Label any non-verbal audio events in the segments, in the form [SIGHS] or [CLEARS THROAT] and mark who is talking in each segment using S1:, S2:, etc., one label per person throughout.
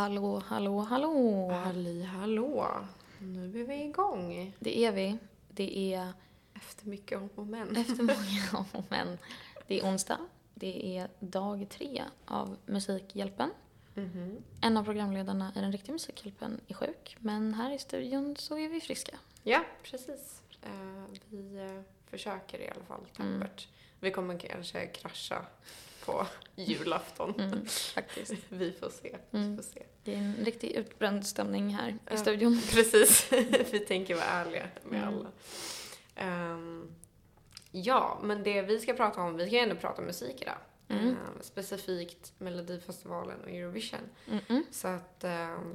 S1: Hallå, hallå, hallå!
S2: Halli hallå! Nu är vi igång.
S1: Det är vi. Det är
S2: Efter mycket om och men.
S1: efter [LAUGHS] många om och men. Det är onsdag. Det är dag tre av Musikhjälpen.
S2: Mhm.
S1: En av programledarna i den riktiga Musikhjälpen är sjuk, men här i studion så är vi friska.
S2: Ja, precis. Eh, vi eh, försöker i alla fall
S1: Mm.
S2: tappert. Vi kommer kanske krascha på julafton.
S1: Mm, [LAUGHS] faktiskt.
S2: Vi får se.
S1: Mm.
S2: Vi får se.
S1: Det är en riktigt utbränd stämning här i
S2: Ja.
S1: studion. [LAUGHS]
S2: Precis. [LAUGHS] vi tänker vara ärliga med
S1: Mm.
S2: alla. Ehm, ja, men det vi ska prata om, vi ska ju ändå prata musik idag.
S1: Mm.
S2: Ehm, specifikt Melodifestivalen och Eurovision.
S1: Mm-mm.
S2: Så att ehm,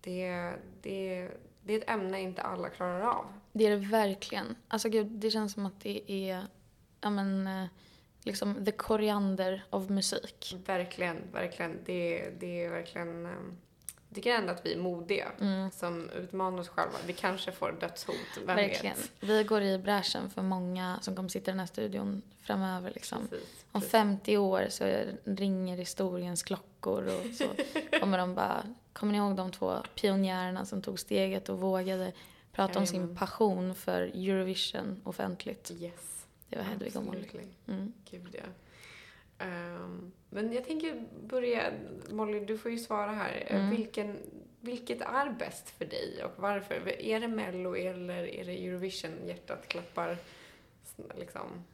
S2: det, det, det är ett ämne inte alla klarar av.
S1: Det är det verkligen. Alltså gud, det känns som att det är, ja men, eh, liksom the koriander av musik.
S2: Verkligen, verkligen. Det, det är verkligen... ehm, Jag tycker ändå att vi är modiga
S1: Mm.
S2: som utmanar oss själva. Vi kanske får dödshot, vem
S1: Verkligen.
S2: vet?
S1: Vi går i bräschen för många som kommer sitta i den här studion framöver. Liksom.
S2: Precis,
S1: Om
S2: precis.
S1: 50 år så ringer historiens klockor och så [LAUGHS] kommer de bara... Kommer ni ihåg de två pionjärerna som tog steget och vågade prata om sin passion för Eurovision offentligt?
S2: Yes.
S1: Det var Hedvig och Molly. Mm.
S2: Gud, ja. Ehm, men jag tänker börja... Molly, du får ju svara här.
S1: Mm.
S2: Vilken, vilket är bäst för dig och varför? Är det Mello eller är det Eurovision hjärtat klappar? Liksom.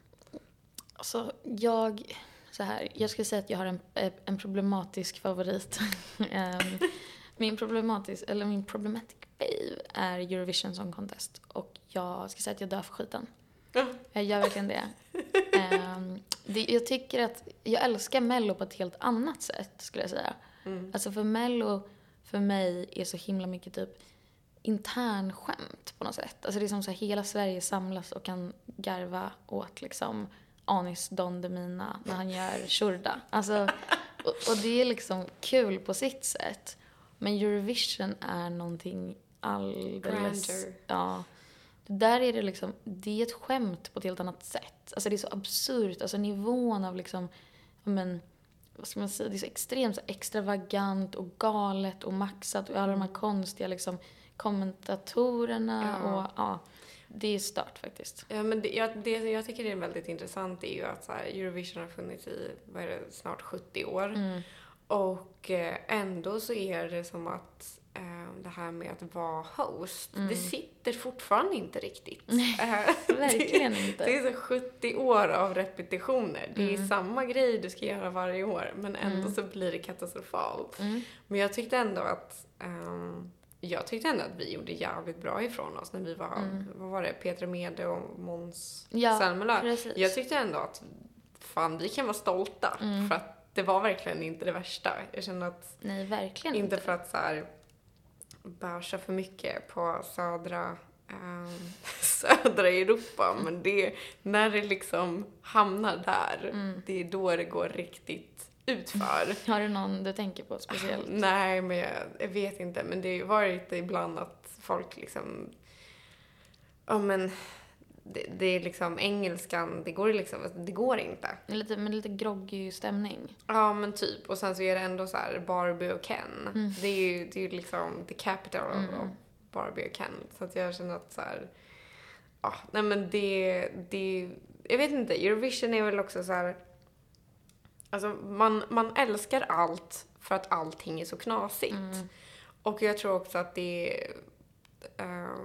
S1: Alltså, jag... Så här, jag skulle säga att jag har en, en problematisk favorit. [LAUGHS] Ehm, min problematisk, eller min problematic babe är Eurovision Song Contest. Och jag ska säga att jag dör för skiten.
S2: Ja.
S1: Jag gör verkligen det. [LAUGHS] Ehm, det. Jag tycker att, jag älskar Mello på ett helt annat sätt skulle jag säga.
S2: Mm.
S1: Alltså för Mello, för mig, är så himla mycket typ internskämt på något sätt. Alltså det är som så här, hela Sverige samlas och kan garva åt liksom Anis Don Demina när han gör Shurda. Alltså, och, och det är liksom kul på sitt sätt. Men Eurovision är någonting alldeles...
S2: Grandeur.
S1: Ja. Där är det liksom, det är ett skämt på ett helt annat sätt. Alltså det är så absurt, alltså nivån av liksom, men, vad ska man säga, det är så extremt så extravagant och galet och maxat och alla de här konstiga liksom kommentatorerna
S2: Ja.
S1: och ja, det är stört faktiskt.
S2: Ja, men det, jag, det jag tycker är väldigt intressant är ju att så här, Eurovision har funnits i, vad är det, snart 70 år.
S1: Mm.
S2: Och eh, ändå så är det som att det här med att vara host,
S1: Mm.
S2: det sitter fortfarande inte riktigt. Eh, [LAUGHS]
S1: Verkligen
S2: det,
S1: inte.
S2: Det är så 70 år av repetitioner. Det är
S1: Mm.
S2: samma grej du ska göra varje år, men ändå
S1: Mm.
S2: så blir det katastrofalt.
S1: Mm.
S2: Men jag tyckte ändå att ehm, jag tyckte ändå att vi gjorde jävligt bra ifrån oss när vi var,
S1: Mm.
S2: vad var det, Petra Mede och Måns
S1: Ja,
S2: Zelmerlöw. Jag tyckte ändå att fan, vi kan vara stolta för att det var verkligen inte det värsta. Jag kände att,
S1: Nej, verkligen
S2: inte
S1: inte.
S2: för att så här bärsa för mycket på södra ehm, [LAUGHS] södra Europa, men det, när det liksom hamnar där,
S1: Mm.
S2: det är då det går riktigt utför. [LAUGHS]
S1: Har du någon du tänker på speciellt? [LAUGHS]
S2: Nej, men jag, jag vet inte. Men det har ju varit ibland att folk liksom... Ja, men... Det, det är liksom engelskan, det går liksom, det går inte.
S1: Lite, med lite groggy stämning.
S2: Ja, men typ. Och sen så är det ändå så här Barbie och Ken.
S1: Mm.
S2: Det är ju det är liksom the capital
S1: Mm.
S2: of Barbie och Ken. Så att jag känner att så här... Ja, nej men det, det... Jag vet inte, Eurovision är väl också så här... Alltså, man, man älskar allt för att allting är så knasigt.
S1: Mm.
S2: Och jag tror också att det är...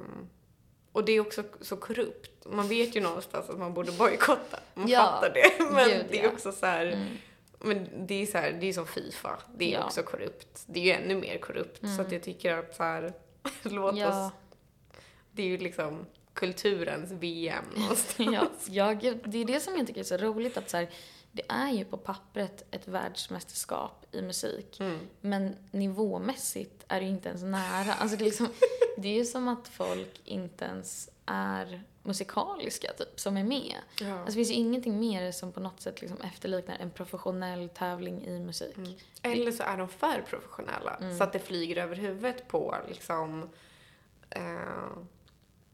S2: och det är också så korrupt. Man vet ju någonstans att man borde bojkotta. Man
S1: Ja,
S2: fattar det. [LAUGHS] Men
S1: gud,
S2: det är
S1: ja.
S2: också så här...
S1: Mm.
S2: Men det är så här, det är som Fifa. Det är
S1: Ja.
S2: också korrupt. Det är ju ännu mer korrupt. Så
S1: Mm.
S2: att jag tycker att så här, [LAUGHS] låt
S1: Ja.
S2: oss... Det är ju liksom kulturens VM [LAUGHS]
S1: ja,
S2: någonstans.
S1: ja, gud, det är det som jag tycker är så roligt att så här, det är ju på pappret ett världsmästerskap i musik.
S2: Mm.
S1: Men nivåmässigt är det ju inte ens nära. Alltså det, är liksom, [LAUGHS] det är ju som att folk inte ens är musikaliska typ, som är med.
S2: Ja.
S1: Alltså det finns ju ingenting mer som på något sätt liksom efterliknar en professionell tävling i musik.
S2: Mm. Eller så är de för professionella.
S1: Mm.
S2: Så att det flyger över huvudet på liksom... Eh,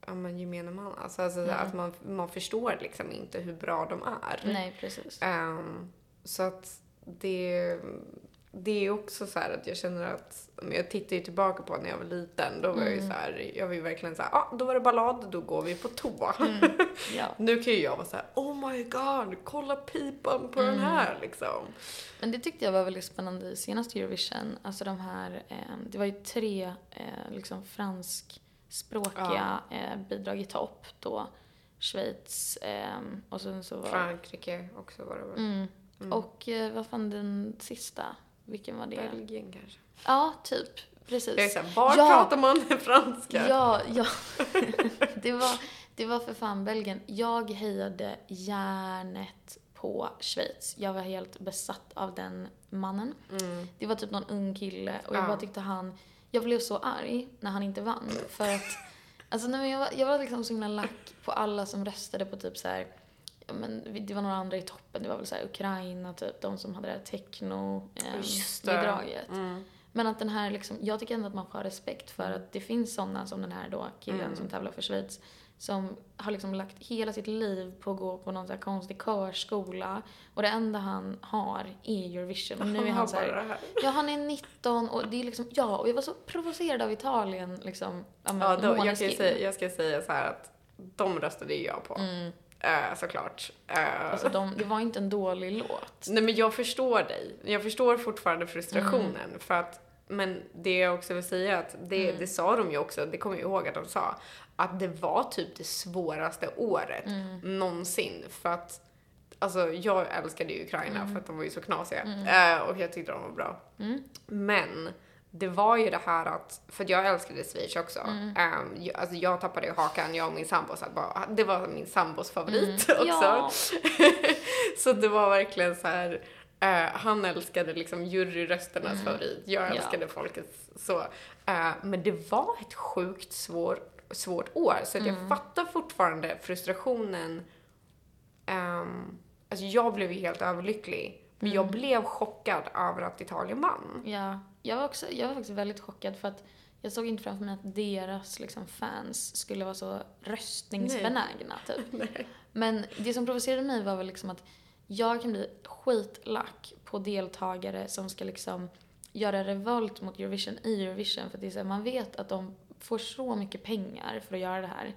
S2: ja men gemene man. Alltså, alltså
S1: Mm.
S2: att man, man förstår liksom inte hur bra de är.
S1: Nej, precis.
S2: Ehm, så att det... det är också så här att jag känner att, men jag tittar ju tillbaka på när jag var liten, då var jag ju
S1: Mm.
S2: så här, jag var ju verkligen så här, ah, då var det ballad, då går vi på toa.
S1: Mm. [LAUGHS] Ja.
S2: Nu kan ju jag vara så här, oh my god, kolla pipan på den
S1: Mm.
S2: här liksom.
S1: Men det tyckte jag var väldigt spännande i senaste Eurovision. Alltså de här, eh, det var ju tre eh, liksom franskspråkiga eh, bidrag i topp då. Schweiz eh, och sen så var
S2: Frankrike också var det väl.
S1: mm.
S2: Mm.
S1: Och eh, vad fan den sista? Vilken var det?
S2: Belgien kanske.
S1: Ja, typ. Precis.
S2: Jag är såhär, var
S1: Ja.
S2: pratar man [LAUGHS] franska?
S1: Ja, ja. [LAUGHS] det, var, det var för fan Belgien. Jag hejade järnet på Schweiz. Jag var helt besatt av den mannen.
S2: Mm.
S1: Det var typ någon ung kille och jag
S2: Ja.
S1: bara tyckte han... Jag blev så arg när han inte vann. För att... Alltså nej, jag, var, jag var liksom så himla lack på alla som röstade på typ så här... ja, Men det var några andra i toppen. Det var väl så här Ukraina, typ. De som hade det här
S2: Just det.
S1: techno-bidraget.
S2: Mm.
S1: Men att den här liksom, jag tycker ändå att man får ha respekt för att det finns sådana som den här då killen
S2: Mm.
S1: som tävlar för Schweiz som har liksom lagt hela sitt liv på att gå på någon sån här konstig körskola och det enda han har är Eurovision och nu är [LAUGHS] han så här, ja han är 19 och det är liksom, ja och jag var så provocerad av Italien liksom, ja, men
S2: Ja, då, jag, kan säga, jag ska säga så här att de röstade ju jag på.
S1: Mm.
S2: Eh, såklart. Eh,
S1: Alltså de, det var inte en dålig låt.
S2: Nej men jag förstår dig. Jag förstår fortfarande frustrationen
S1: Mm.
S2: för att men det jag också vill säga att det,
S1: Mm.
S2: det sa de ju också, det kommer jag ihåg att de sa, att det var typ det svåraste året
S1: Mm.
S2: någonsin för att Alltså jag älskade ju Ukraina
S1: Mm.
S2: för att de var ju så knasiga eh, och jag tyckte de var bra.
S1: Mm.
S2: Men det var ju det här att, för att jag älskade Schweiz också.
S1: Mm.
S2: Ehm, jag, alltså jag tappade ju hakan, jag och min sambo, så att bara, det var min sambos favorit
S1: Mm. [LAUGHS]
S2: också.
S1: Ja. [LAUGHS]
S2: så det var verkligen så här. Eh, han älskade liksom juryrösternas favorit, jag
S1: Mm. Ja.
S2: älskade folkets så. Eh, men det var ett sjukt svår, svårt år, så att
S1: Mm.
S2: jag fattar fortfarande frustrationen. Um, alltså jag blev ju helt överlycklig. Men jag
S1: Mm.
S2: blev chockad över att Italien vann.
S1: Ja, jag var, också, jag var faktiskt väldigt chockad för att jag såg inte framför mig att deras liksom, fans skulle vara så röstningsbenägna. Typ. [LAUGHS]
S2: Nej.
S1: Men det som provocerade mig var väl liksom att jag kan bli skitlack på deltagare som ska liksom göra revolt mot Eurovision i Eurovision. För det är så här, man vet att de får så mycket pengar för att göra det här.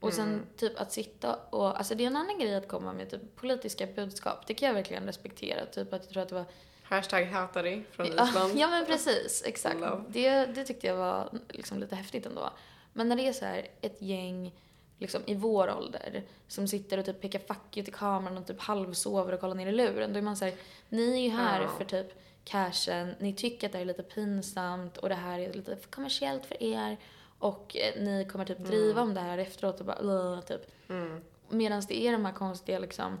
S1: Och sen
S2: Mm.
S1: typ att sitta och, alltså det är en annan grej att komma med typ politiska budskap. Det kan jag verkligen respektera. Typ att jag tror att det var
S2: Hashtag hatari från
S1: Ja,
S2: Island. [LAUGHS]
S1: ja men precis, exakt. Det, det tyckte jag var liksom lite häftigt ändå. Men när det är så här ett gäng liksom, i vår ålder som sitter och typ pekar fuck you till kameran och typ halvsover och kollar ner i luren. Då är man så här, ni är ju här
S2: Ja.
S1: för typ cashen, ni tycker att det här är lite pinsamt och det här är lite för kommersiellt för er. Och eh, ni kommer typ driva om det här efteråt och bara typ.
S2: Mm.
S1: Medan det är de här konstiga liksom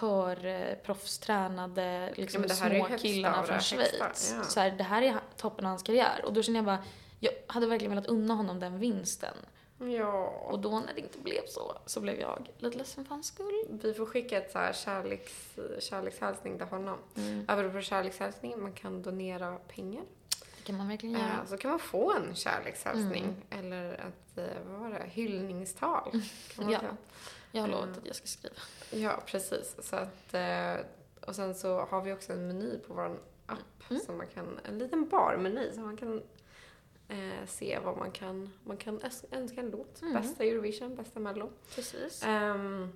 S1: körproffstränade liksom,
S2: Ja,
S1: små
S2: högsta
S1: killarna från
S2: högsta,
S1: Schweiz.
S2: ja.
S1: Så här, det här är toppen av hans karriär. Och då känner jag bara, jag hade verkligen velat unna honom den vinsten.
S2: Ja.
S1: Och då när det inte blev så, så blev jag lite ledsen för hans skull.
S2: Vi får skicka ett så här kärleks, kärlekshälsning till honom.
S1: Mm.
S2: Apropå kärlekshälsning, man kan donera pengar.
S1: Det kan man verkligen göra.
S2: Eh, så kan man få en kärlekshälsning.
S1: Mm.
S2: Eller ett, eh, vad var det, hyllningstal. Kan man
S1: Ja.
S2: säga.
S1: Jag har lovat
S2: Mm.
S1: att jag ska skriva.
S2: Ja, precis. Så att, eh, och sen så har vi också en meny på vår app.
S1: Mm.
S2: Som man kan, en liten barmeny så man kan eh, se vad man kan, man kan önska en låt.
S1: Mm.
S2: Bästa Eurovision, bästa Mello.
S1: Precis.
S2: Ehm,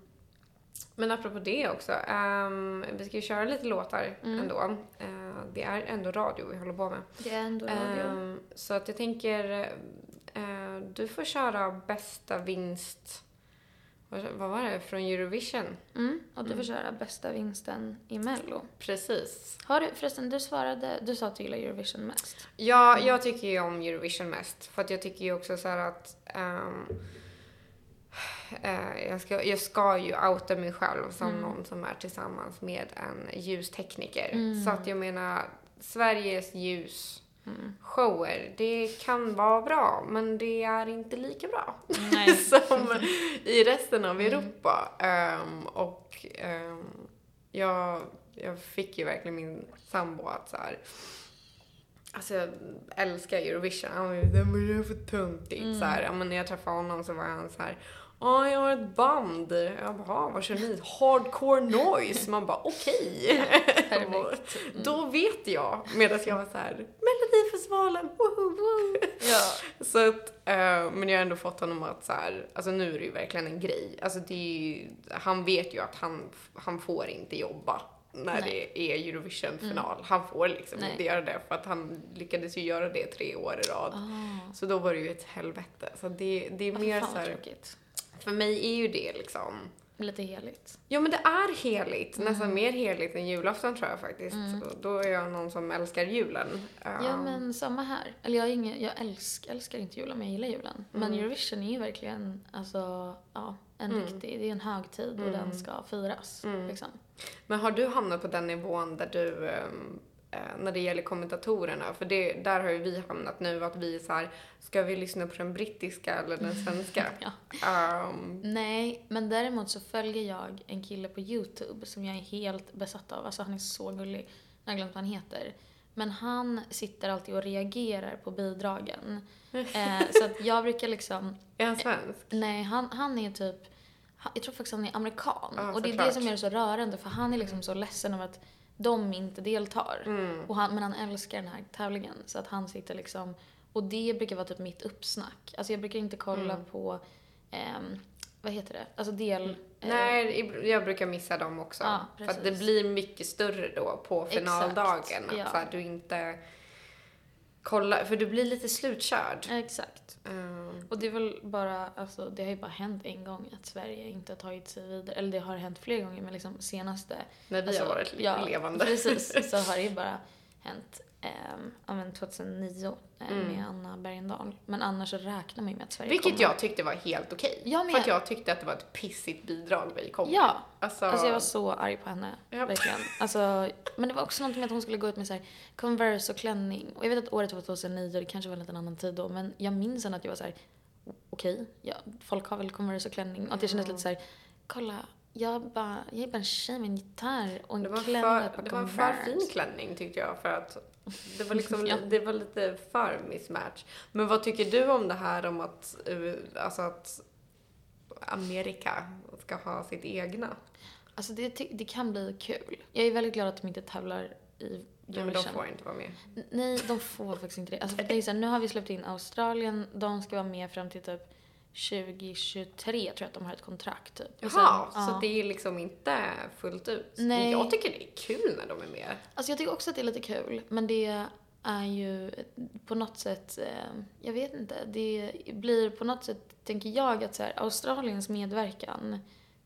S2: men apropå det också, ehm, vi ska ju köra lite låtar
S1: Mm.
S2: ändå. Eh, det är ändå radio vi håller på med.
S1: Det är ändå radio.
S2: Ehm, så att jag tänker, eh, du får köra bästa vinst, vad var det, från Eurovision?
S1: Mm. Och du
S2: Mm.
S1: får köra bästa vinsten i Mello.
S2: Precis.
S1: Har du, förresten, du svarade, du sa att du gillar Eurovision mest.
S2: Ja,
S1: Mm.
S2: jag tycker ju om Eurovision mest. För att jag tycker ju också så här att ehm, [SIGHS] eh, jag, ska, jag ska ju outa mig själv som
S1: Mm.
S2: någon som är tillsammans med en ljustekniker.
S1: Mm.
S2: Så att jag menar, Sveriges
S1: Mm.
S2: ljusshower, det kan vara bra, men det är inte lika bra [LAUGHS] som i resten av
S1: Mm.
S2: Europa. Ehm, och ehm, jag, jag fick ju verkligen min sambo att så här. Alltså jag älskar Eurovision. Han var ju "Nej, men det är för töntigt.
S1: Mm.
S2: Så här, ja, men när jag träffade honom så var han så här. Ja, jag har ett band. Jag bara, "Ah, vad kör ni? Hardcore noise. Man bara, okej.
S1: Perfekt. [LAUGHS]
S2: Då vet jag. Medan jag var så här, Melodifestivalen, woho!
S1: Ja.
S2: Så att, eh, men jag har ändå fått honom att så här, alltså nu är det ju verkligen en grej. Alltså det är ju, han vet ju att han, han får inte jobba när
S1: Nej.
S2: det är Eurovision-final. Han får liksom
S1: Nej.
S2: inte göra det för att han lyckades ju göra det tre år i rad.
S1: Ah.
S2: Så då var det ju ett helvete. Så det, det är
S1: Ah,
S2: mer så här, för mig är ju det liksom
S1: Lite heligt.
S2: Ja men det är heligt,
S1: Mm.
S2: nästan mer heligt än julafton tror jag faktiskt. Och Då är jag någon som älskar julen.
S1: Ja
S2: Um,
S1: men samma här. Eller jag, är ingen, jag älsk, älskar inte julen men jag gillar julen. Men Eurovision är ju verkligen alltså, ja, en riktig, det är en högtid och den ska firas. Liksom.
S2: Men har du hamnat på den nivån där du, ehm, eh, när det gäller kommentatorerna, för det, där har ju vi hamnat nu att vi är så här, ska vi lyssna på den brittiska eller den [LAUGHS] svenska?
S1: Ja.
S2: Ehm,
S1: Nej, men däremot så följer jag en kille på YouTube som jag är helt besatt av. Alltså han är så gullig. Jag har glömt vad han heter. Men han sitter alltid och reagerar på bidragen. [LAUGHS] eh, så att jag brukar liksom
S2: är han svensk?
S1: Nej, han, han är typ... Jag tror faktiskt han är amerikan.
S2: Ja,
S1: och det är det som gör det så rörande för han är liksom så ledsen över att de inte deltar.
S2: Mm.
S1: Och han, men han älskar den här tävlingen. Så att han sitter liksom... Och det brukar vara typ mitt uppsnack. Alltså jag brukar inte kolla
S2: Mm.
S1: på... ehm, vad heter det? Alltså del... eh,
S2: Nej, jag brukar missa dem också.
S1: Ja,
S2: för att det blir mycket större då på finaldagen. Att
S1: ja.
S2: så här, du inte kollar, för du blir lite slutkörd.
S1: Exakt.
S2: Ehm,
S1: Och det är väl bara, alltså det har ju bara hänt en gång att Sverige inte har tagit sig vidare. Eller det har hänt fler gånger men liksom senaste
S2: när vi
S1: Alltså,
S2: har varit
S1: ja,
S2: levande.
S1: Precis, så har det ju [LAUGHS] bara hänt ja, men 2009 eh,
S2: Mm.
S1: med Anna Bergendahl. Men annars så räknar man ju med att Sverige
S2: Vilket
S1: kommer.
S2: jag tyckte var helt okej.
S1: Jag med.
S2: För att jag tyckte att det var ett pissigt bidrag vi kom.
S1: Ja,
S2: Alltså,
S1: alltså jag var så arg på henne.
S2: Ja.
S1: Verkligen. Alltså, men det var också någonting med att hon skulle gå ut med så här Converse och klänning. Och jag vet att året var 2009 och det kanske var en liten annan tid då. Men jag minns ändå att jag var så här: okej, ja, folk har väl Converse och klänning. Och att jag kände lite så här, kolla, jag, bara, jag är bara en tjej med en gitarr och en klänning
S2: för, det var en för fin klänning tyckte jag för att det var liksom, [LAUGHS]
S1: Ja.
S2: det var lite för mismatch. Men vad tycker du om det här om att, eh, alltså att Amerika ska ha sitt egna?
S1: Alltså det, det kan bli kul. Jag är väldigt glad att de inte tävlar i
S2: Nej, men de får inte vara med.
S1: Nej, de får faktiskt inte det. Alltså det är så här, nu har vi släppt in Australien, de ska vara med fram till typ 2023 tror jag att de har ett kontrakt typ.
S2: Jaha,
S1: sen-
S2: så
S1: ja.
S2: det är liksom inte fullt ut?
S1: Nej.
S2: Jag tycker det är kul när de är med.
S1: Alltså jag tycker också att det är lite kul, men det är ju på något sätt, eh, jag vet inte, det blir på något sätt, tänker jag, att så här, Australiens medverkan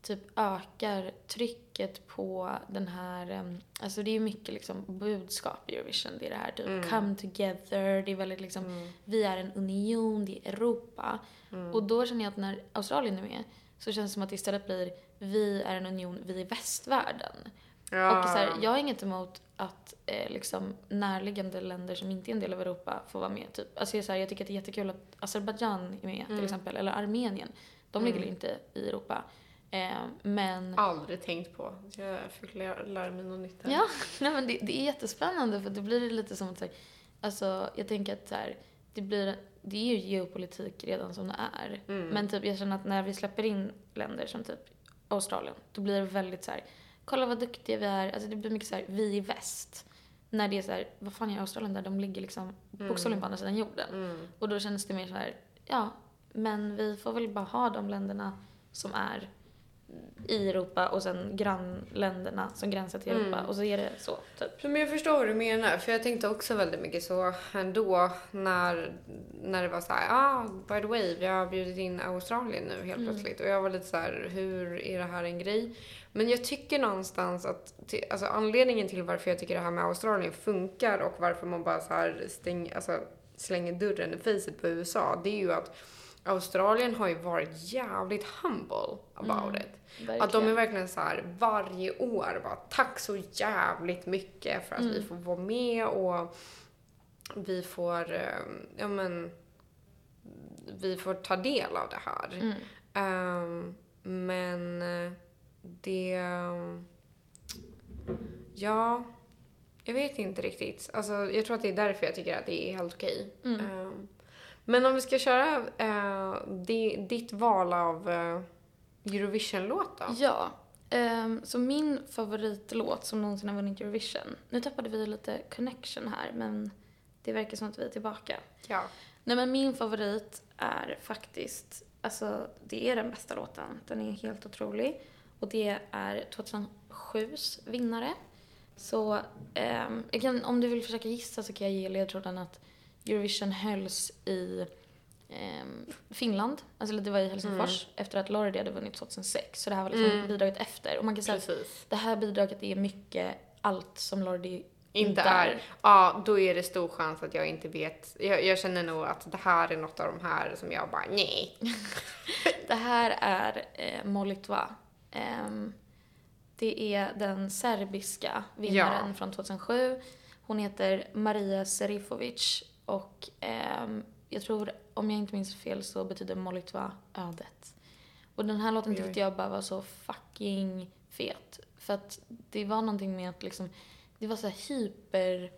S1: typ ökar trycket på den här, alltså det är ju mycket liksom budskap i Eurovision, det är det här typ
S2: Mm.
S1: come together, det är väldigt liksom, vi är en union, det är Europa.
S2: Mm.
S1: Och då känner jag att när Australien är med så känns det som att det istället blir vi är en union, vi är västvärlden.
S2: Ja.
S1: Och så här, jag har inget emot att eh, liksom, närliggande länder som inte är en del av Europa får vara med. Typ. Alltså, jag, så här, jag tycker att det är jättekul att Azerbajdzjan är med till exempel, eller Armenien. De ligger
S2: Mm.
S1: inte i Europa. Eh, men
S2: Aldrig tänkt på. Jag fick lära, lära mig något nytt här.
S1: Ja, [LAUGHS] nej, men det, det är jättespännande för då blir det lite som att så här, alltså jag tänker att så här, det blir, det är ju geopolitik redan som det är.
S2: Mm.
S1: Men typ jag känner att när vi släpper in länder som typ Australien, då blir det väldigt så här, kolla vad duktiga vi är, alltså det blir mycket så här, vi i väst. När det är så här, vad fan gör Australien där? De ligger liksom bokstavligen på andra sidan jorden.
S2: Mm.
S1: Och då känns det mer så här, ja, men vi får väl bara ha de länderna som är i Europa och sen grannländerna som gränsar till Europa
S2: Mm.
S1: och så är det så, typ.
S2: Men jag förstår vad du menar, för jag tänkte också väldigt mycket så ändå när, när det var så här, ah, by the way, vi har bjudit in Australien nu helt plötsligt. Och jag var lite så här, hur är det här en grej? Men jag tycker någonstans att, alltså anledningen till varför jag tycker det här med Australien funkar och varför man bara så här stäng, alltså, slänger dörren i facet på USA, det är ju att Australien har ju varit jävligt humble about it. Att de är verkligen så här varje år bara tack så jävligt mycket för att vi får vara med och vi får, eh, ja men, vi får ta del av det här.
S1: Mm.
S2: Ehm, men eh, det, ja, jag vet inte riktigt. Alltså jag tror att det är därför jag tycker att det är helt okej.
S1: Mm.
S2: Ehm, Men om vi ska köra eh, di, ditt val av eh, Eurovision-låt då?
S1: Ja. ehm, så min favoritlåt som någonsin har vunnit Eurovision. Nu tappade vi lite connection här, men det verkar som att vi är tillbaka.
S2: Ja.
S1: Nej men min favorit är faktiskt, alltså det är den bästa låten. Den är helt otrolig. Och det är 2007s vinnare. Så jag kan, om du vill försöka gissa så kan jag ge ledtråden att Eurovision hölls i Finland, alltså det var i Helsingfors, efter att Lordi hade vunnit 2006. Så det här var liksom
S2: Mm.
S1: bidraget efter. Och man kan säga att
S2: Precis.
S1: det här bidraget är mycket allt som Lordi
S2: Inte är. Ja, då är det stor chans att jag inte vet. Jag, jag känner nog att det här är något av de här som jag bara, nej. [LAUGHS]
S1: Det här är eh, Molitva. Ehm, det är den serbiska vinnaren
S2: Ja.
S1: från 2007. Hon heter Maria Serifovic och ehm, jag tror, om jag inte minns fel, så betyder Molitva ödet. Och den här låten
S2: Oj, oj.
S1: tyckte jag bara var så fucking fet. För att det var någonting med att liksom, det var så här hyper...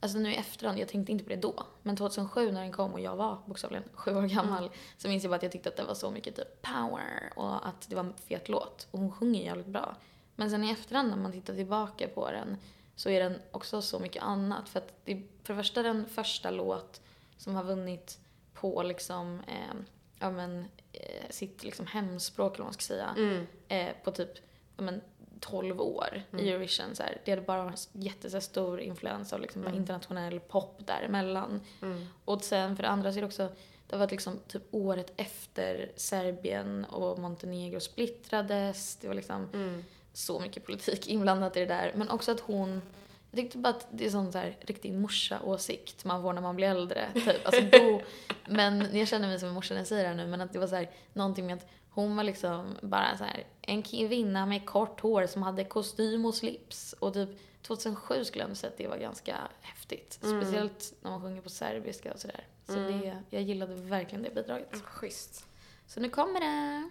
S1: Alltså nu i efterhand, jag tänkte inte på det då. Men 2007 när den kom och jag var bokstavligen sju år gammal så minns jag bara att jag tyckte att det var så mycket typ power och att det var en fet låt. Och hon sjunger jävligt bra. Men sen i efterhand när man tittar tillbaka på den så är den också så mycket annat. För att det för det första den första låt som har vunnit på liksom, eh, ja men, eh, sitt liksom hemspråk eller vad man ska säga.
S2: Mm.
S1: Eh, på typ, ja men, 12 år i Eurovision. Så här. Det hade bara varit jätte, så här, stor influens av liksom, bara internationell pop däremellan.
S2: Mm.
S1: Och sen för det andra så är det också, det var liksom typ året efter Serbien och Montenegro splittrades. Det var liksom
S2: Mm.
S1: så mycket politik inblandat i det där. Men också att hon, jag tyckte bara att det är sån så här riktig morsa-åsikt man får när man blir äldre. Typ. Alltså då, [LAUGHS] men jag känner mig som en morsa när jag säger det här nu, men att det var så här, någonting med att hon var liksom bara så här en kvinna med kort hår som hade kostym och slips. Och typ 2007 skulle jag säga att det var ganska häftigt.
S2: Mm.
S1: Speciellt när man sjunger på serbiska och sådär. Så det, jag gillade verkligen det bidraget.
S2: Ja, Schysst.
S1: Så nu kommer det.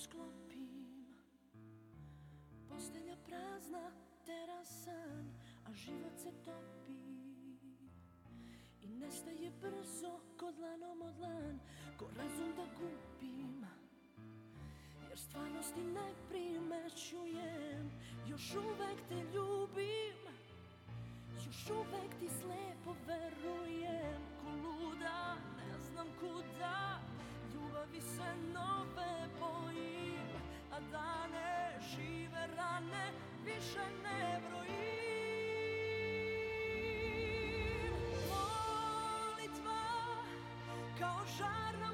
S3: Sklopim. Postelja prazna, terasan A život se topi. I nestaje brzo ko dlanom od dlan Ko razum da gubim Jer stvarnosti ne primećujem Još uvek te ljubim. Još uvek ti slepo verujem Ko luda, ne znam kuda Ljubavi se nove bojim A dane žive rane Više ne brojim. Molitva Kao žar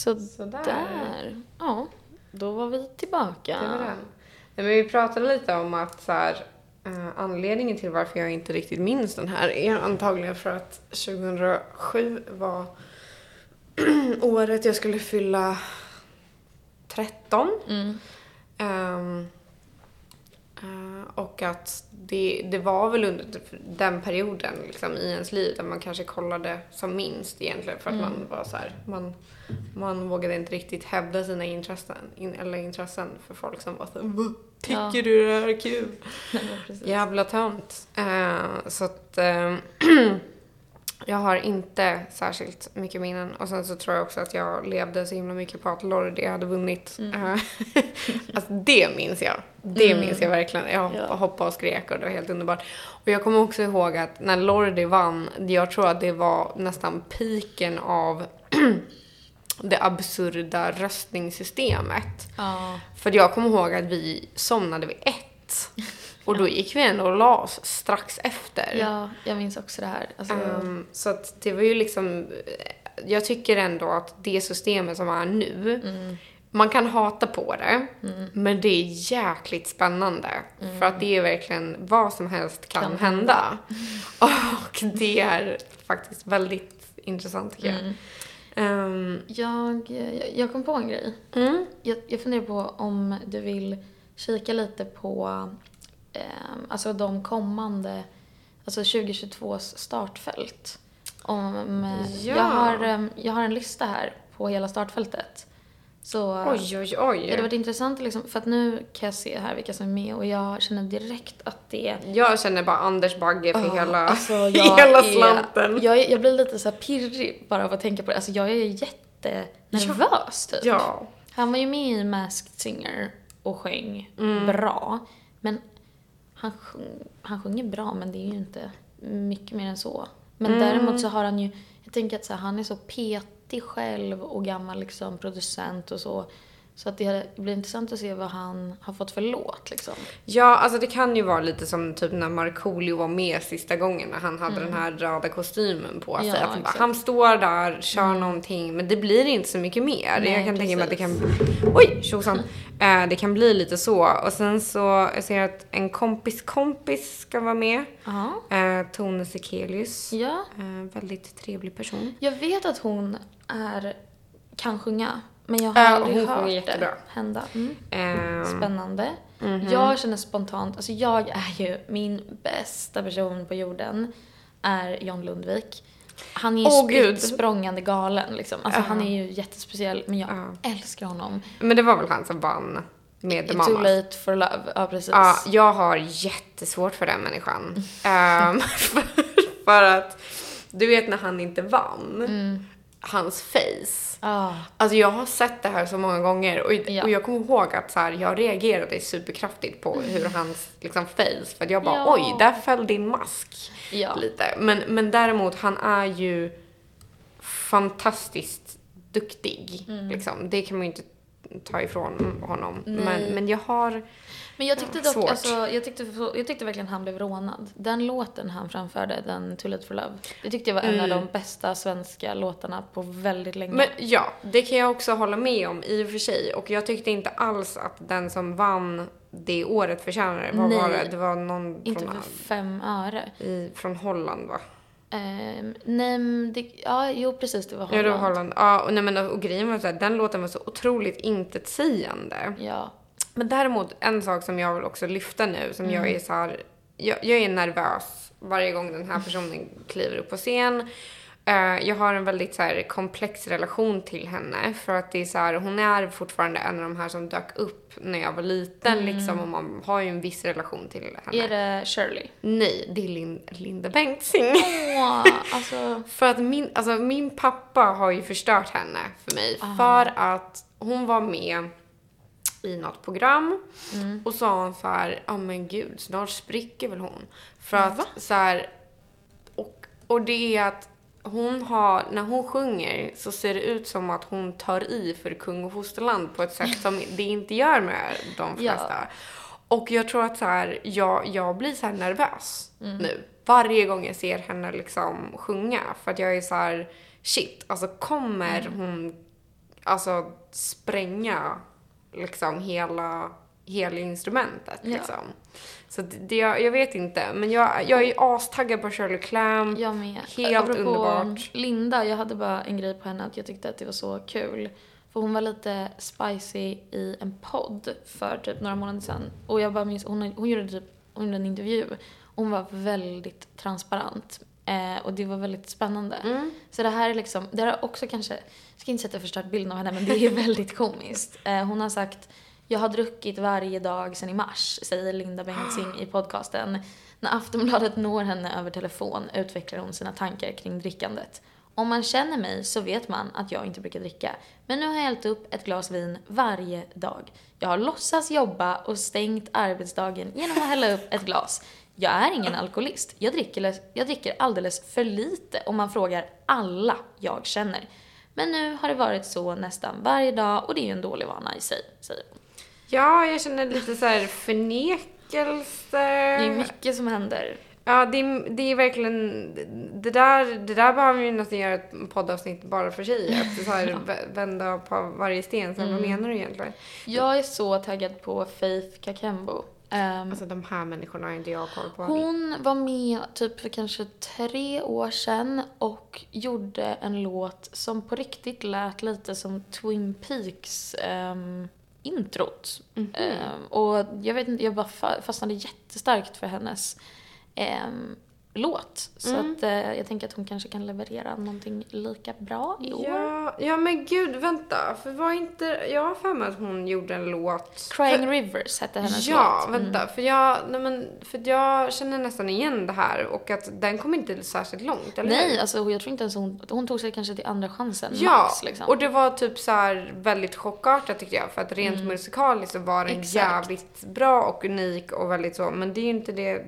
S1: Så
S2: Sådär.
S1: där. Ja, då var vi tillbaka.
S2: Det var den. Men vi pratade lite om att så här, eh, anledningen till varför jag inte riktigt minns den här är antagligen för att 2007 var [CLEARS THROAT] året jag skulle fylla 13.
S1: Mm.
S2: Eh, och att det, det var väl under den perioden liksom, i ens liv där man kanske kollade som minst egentligen för att
S1: Mm.
S2: man var så här, man, man vågade inte riktigt hävda sina intressen, in, eller intressen för folk som var så här, "Va? Tycker
S1: Ja.
S2: du det här är kul? [LAUGHS]
S1: Precis.
S2: Jävla tönt. Eh, så att eh, [CLEARS THROAT] jag har inte särskilt mycket minnen. Och sen så tror jag också att jag levde så himla mycket på att Lordi hade vunnit. Eh, [LAUGHS] alltså det minns jag. Det
S1: Mm.
S2: minns jag verkligen. Jag
S1: Ja.
S2: hoppade och skrek och det var helt underbart. Och jag kommer också ihåg att när Lordi vann, jag tror att det var nästan piken av [CLEARS THROAT] det absurda röstningssystemet.
S1: Ja.
S2: För jag kommer ihåg att vi somnade vid ett. [LAUGHS] Och då gick vi ändå och la oss strax efter.
S1: ja, jag minns också det här. Alltså,
S2: Ehm, så att det var ju liksom, jag tycker ändå att det systemet som är nu,
S1: mm,
S2: man kan hata på det, men det är jäkligt spännande. För att det är verkligen vad som helst kan,
S1: Kan
S2: hända. [LAUGHS] Och det är faktiskt väldigt intressant tycker jag.
S1: mm.
S2: Ehm,
S1: jag, jag, jag kom på en grej.
S2: mm.
S1: Jag, jag funderar på om du vill kika lite på eh, alltså de kommande, alltså 2022s startfält. Om,
S2: Ja.
S1: jag, har, eh, jag har en lista här på hela startfältet. Så
S2: Oj, oj, oj.
S1: det hade varit intressant liksom, för att nu kan jag se här vilka som är med och jag känner direkt att det
S2: Jag känner bara Anders Bagge för
S1: Ja,
S2: hela,
S1: alltså, [LAUGHS]
S2: hela slanten.
S1: Jag, är- jag blir lite så pirrig bara av att tänka på det. Alltså jag är jättenervös typ.
S2: Ja.
S1: Han var ju med i Masked Singer och sjöng
S2: Mm.
S1: bra. Men han, sjung, han sjunger bra men det är ju inte mycket mer än så. Men
S2: Mm.
S1: däremot så har han ju, jag tänker att så här, han är så petig själv och gammal liksom producent och så. Så att det blir intressant att se vad han har fått för låt liksom.
S2: Ja, alltså det kan ju vara lite som typ när Markoolio var med sista gången när han hade den här röda kostymen på sig.
S1: Mm. Ja,
S2: att han, bara, han står där, kör någonting, men det blir inte så mycket mer.
S1: Nej,
S2: jag kan tänka mig att det kan...
S1: precis.
S2: Oj, tjosan! Eh, det kan bli lite så. Och sen så, jag ser att en kompis kompis ska vara med. Eh, Tone Sekelius.
S1: Ja,
S2: Eh, väldigt trevlig person.
S1: Jag vet att hon är, kan sjunga, men jag har
S2: Ja,
S1: aldrig
S2: hon
S1: hört
S2: jättebra.
S1: det hända. Mm.
S2: Eh,
S1: Spännande.
S2: mhm.
S1: Jag känner spontant, alltså jag är ju min bästa person på jorden är John Lundvik. Han är ju
S2: gud.
S1: spritt språngande galen liksom. Alltså
S2: Ja.
S1: han är ju jättespeciell, men jag
S2: Ja.
S1: älskar honom.
S2: Men det var väl han som vann med The
S1: Too
S2: Mamas.
S1: late for love, ja precis.
S2: Ja, jag har jättesvårt för den människan. [LAUGHS] Ehm, för, [LAUGHS] för att, du vet när han inte vann,
S1: Mm.
S2: Hans face.
S1: Ah,
S2: Alltså jag har sett det här så många gånger och,
S1: Ja.
S2: och jag kommer ihåg att så här, jag reagerade superkraftigt på hur hans liksom, face, för att jag bara
S1: Ja.
S2: oj, där föll din mask
S1: ja.
S2: lite. Men, men däremot, han är ju fantastiskt duktig.
S1: Mm.
S2: Liksom. Det kan man ju inte ta ifrån honom.
S1: Nej.
S2: Men, men jag har
S1: Men jag tyckte dock,
S2: Svårt.
S1: alltså, jag tyckte, jag tyckte verkligen han blev rånad. Den låten han framförde, den Too Late For Love, det tyckte jag var en av de bästa svenska låtarna på väldigt länge.
S2: Men ja, det kan jag också hålla med om i och för sig. Och jag tyckte inte alls att den som vann det året förtjänade det. Vad
S1: Nej.
S2: var det? Det var någon
S1: Inte
S2: från,
S1: för fem öre.
S2: i, från Holland va?
S1: Ehm, nej, det, ja, jo precis, det var
S2: Ja,
S1: Holland.
S2: det var Holland. Ja, och, nej, men, och grejen var här, den låten var så otroligt intetsägande.
S1: Ja.
S2: Men däremot en sak som jag vill också lyfta nu som jag är så här, jag, jag är nervös varje gång den här personen kliver upp på scen. Eh, jag har en väldigt så här, komplex relation till henne för att det är så här, hon är fortfarande en av de här som dök upp när jag var liten liksom och man har ju en viss relation till henne.
S1: Är det Shirley?
S2: Nej, det är Lin, Linda Bengtzing.
S1: Åh, [LAUGHS] alltså.
S2: För att min, alltså min pappa har ju förstört henne för mig. För att hon var med i något program och sa hon så här, ja men gud, snart spricker väl hon. För att så här, och, och det är att hon har, när hon sjunger så ser det ut som att hon tar i för kung och fosterland på ett sätt som det inte gör med de
S1: Ja.
S2: flesta. Och jag tror att så här, jag, jag blir så här nervös nu. Varje gång jag ser henne liksom sjunga. För att jag är så här, shit, alltså kommer hon alltså spränga liksom hela, hela instrumentet
S1: Ja.
S2: liksom. Så det, jag, jag vet inte, men jag, jag är astaggad på Shirley Clamp.
S1: Jag med.
S2: Helt
S1: Apropå
S2: underbart.
S1: Linda, jag hade bara en grej på henne att jag tyckte att det var så kul. För hon var lite spicy i en podd för typ några månader sedan. Och jag bara minns, hon, hon gjorde typ hon gjorde en intervju. Hon var väldigt transparent. Eh, och det var väldigt spännande.
S2: Mm.
S1: Så det här är liksom, det har också kanske, jag ska inte sätta förstört bilden av henne men det är [LAUGHS] väldigt komiskt. Eh, hon har sagt, jag har druckit varje dag sedan i mars, säger Linda Bengtzing i podcasten. När Aftonbladet når henne över telefon utvecklar hon sina tankar kring drickandet. Om man känner mig så vet man att jag inte brukar dricka. Men nu har jag hällt upp ett glas vin varje dag. Jag har låtsas jobba och stängt arbetsdagen genom att hälla upp ett glas. Jag är ingen alkoholist. Jag dricker, jag dricker alldeles för lite om man frågar alla jag känner. Men nu har det varit så nästan varje dag och det är ju en dålig vana i sig, säger hon.
S2: Ja, jag känner lite så här förnekelse.
S1: Det är mycket som händer.
S2: Ja, det är, det är verkligen... Det där, det där behöver vi nästan göra ett poddavsnitt bara för sig. Att så här, [LAUGHS] vä- vända på varje sten. Så
S1: Mm.
S2: Vad menar du egentligen?
S1: Jag är så taggad på Faith Kakembo. Ehm,
S2: Alltså de här människorna har inte jag koll på.
S1: Hon var med typ för kanske tre år sedan och gjorde en låt som på riktigt lät lite som Twin Peaks um, introt.
S2: Mhm.
S1: Ehm, och jag vet inte, jag bara fa- fastnade jättestarkt för hennes ehm, låt. Så
S2: Mm.
S1: att eh, jag tänker att hon kanske kan leverera någonting lika bra i år.
S2: Ja, ja, men gud, vänta. För var inte... Jag har för mig att hon gjorde en låt...
S1: Crying
S2: för,
S1: Rivers hette hennes
S2: Ja,
S1: låt. Mm.
S2: vänta. För, jag, nej, men, för jag känner nästan igen det här och att den kom inte särskilt långt, eller
S1: Nej,
S2: hur?
S1: alltså jag tror inte ens hon, hon tog sig kanske till andra chansen
S2: Ja,
S1: max liksom.
S2: och det var typ så här väldigt chockartat tyckte jag. För att rent musikaliskt så var den
S1: Mm. Exakt.
S2: jävligt bra och unik och väldigt så. Men det är ju inte det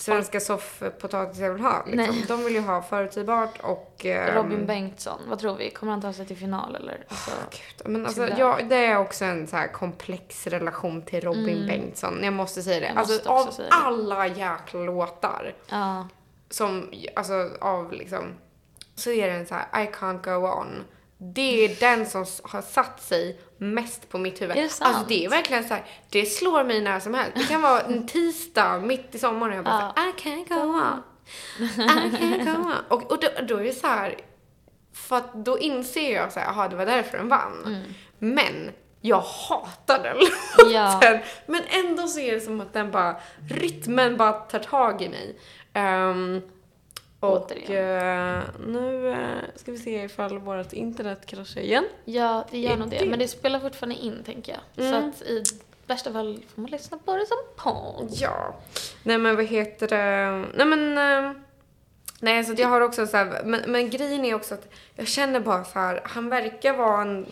S2: svenska soffpotatisar vill ha. Liksom.
S1: Nej.
S2: De vill ju ha förutsägbart och... ehm,
S1: Robin Bengtsson, vad tror vi? Kommer han ta sig till final eller? Alltså,
S2: Gud, Men alltså,
S1: Tyvärr.
S2: jag, det är också en så komplex relation till Robin
S1: Mm.
S2: Bengtsson. Jag måste säga det.
S1: Jag
S2: Alltså av alla jäkla låtar
S1: ja.
S2: som, alltså av liksom, så är det en så här I can't go on. Det är den som har satt sig mest på mitt huvud.
S1: Är det sant?
S2: Alltså det är verkligen så här, det slår mig när som helst. Det kan vara en tisdag mitt i sommaren och jag bara
S1: Ja.
S2: så här, I can't go on. I can't go on. Och, och då, då är det så här, för att då inser jag så här, jaha det var därför den vann. Men jag hatar den låten.
S1: Ja.
S2: Men ändå så är det som att den bara, rytmen bara tar tag i mig. Ehm, och eh, nu eh, ska vi se ifall vårt internet kraschar igen.
S1: ja, det gör nog det. Men det spelar fortfarande in, tänker jag. Så
S2: Mm.
S1: att i värsta fall får man lyssna på det som podd.
S2: Ja. Nej men vad heter det? Nej men... eh, Nej så jag har också så här, men, men grejen är också att jag känner bara så här, han verkar vara en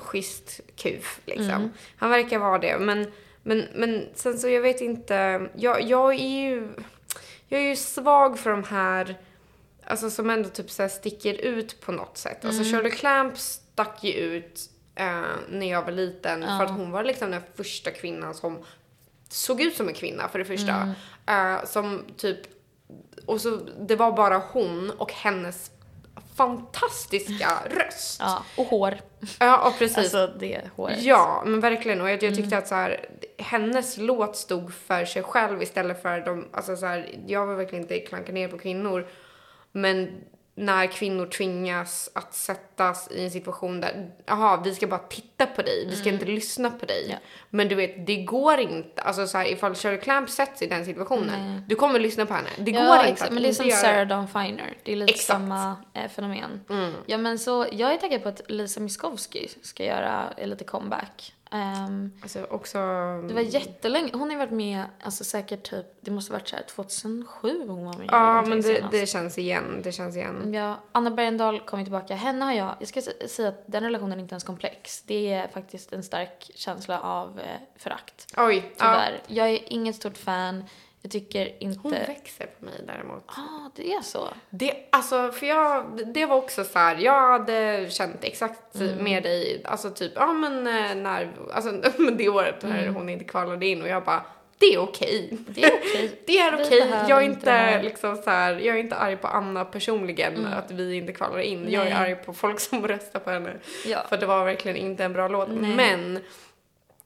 S2: schysst kuf liksom.
S1: Mm.
S2: Han verkar vara det men, men, men sen så jag vet inte, jag, jag är ju, jag är ju svag för de här, alltså som ändå typ så sticker ut på något sätt. Alltså
S1: Mm.
S2: Shirley Clamp stack ju ut eh, när jag var liten för
S1: Ja.
S2: att hon var liksom den första kvinnan som såg ut som en kvinna för det första.
S1: Mm.
S2: Eh, som typ, och så det var bara hon och hennes fantastiska röst.
S1: Ja, och hår.
S2: Ja, och precis.
S1: Alltså det håret.
S2: Ja, men verkligen. Och jag, jag tyckte
S1: Mm.
S2: att så här, hennes låt stod för sig själv istället för de, alltså så här, jag vill verkligen inte klanka ner på kvinnor. Men när kvinnor tvingas att sättas i en situation där, jaha, vi ska bara titta på dig, vi ska inte lyssna på dig.
S1: Mm. Ja.
S2: Men du vet, det går inte. Alltså så här, ifall Shirley Clamp sätts i den situationen,
S1: Nej.
S2: du kommer lyssna på henne. Det
S1: ja,
S2: går inte
S1: exakt. Men det är som Sarah Dawn Finer. Det är lite
S2: Exakt.
S1: samma eh, fenomen.
S2: Mm.
S1: Ja men så, jag är taggad på att Lisa Miskovsky ska göra lite comeback. Ehm,
S2: Alltså också...
S1: det var jättelänge, hon har ju varit med, alltså säkert typ, det måste varit såhär 2007 hon var med.
S2: Ja, men det, det känns igen. Det känns igen.
S1: Ja, Anna Bergendahl kommer tillbaka. Henne har jag, jag ska säga att den relationen är inte ens komplex. Det är faktiskt en stark känsla av eh, förakt.
S2: Oj. Ja.
S1: Tyvärr. Jag är inget stort fan. Jag tycker inte...
S2: Hon växer på mig däremot.
S1: ah, det är så.
S2: Det, alltså, för jag, det var också så här, jag hade känt exakt
S1: Mm.
S2: med dig, alltså typ, ja men eh, när, alltså [LAUGHS] det året när hon inte kvalade in och jag bara, det är okej.
S1: Det är okej. [LAUGHS]
S2: Det är okej. Jag är
S1: inte
S2: liksom så här, jag är inte arg på Anna personligen att vi inte kvalar in. Jag är
S1: Nej.
S2: arg på folk som [LAUGHS] röstar på henne.
S1: Ja.
S2: För det var verkligen inte en bra låt.
S1: Nej.
S2: Men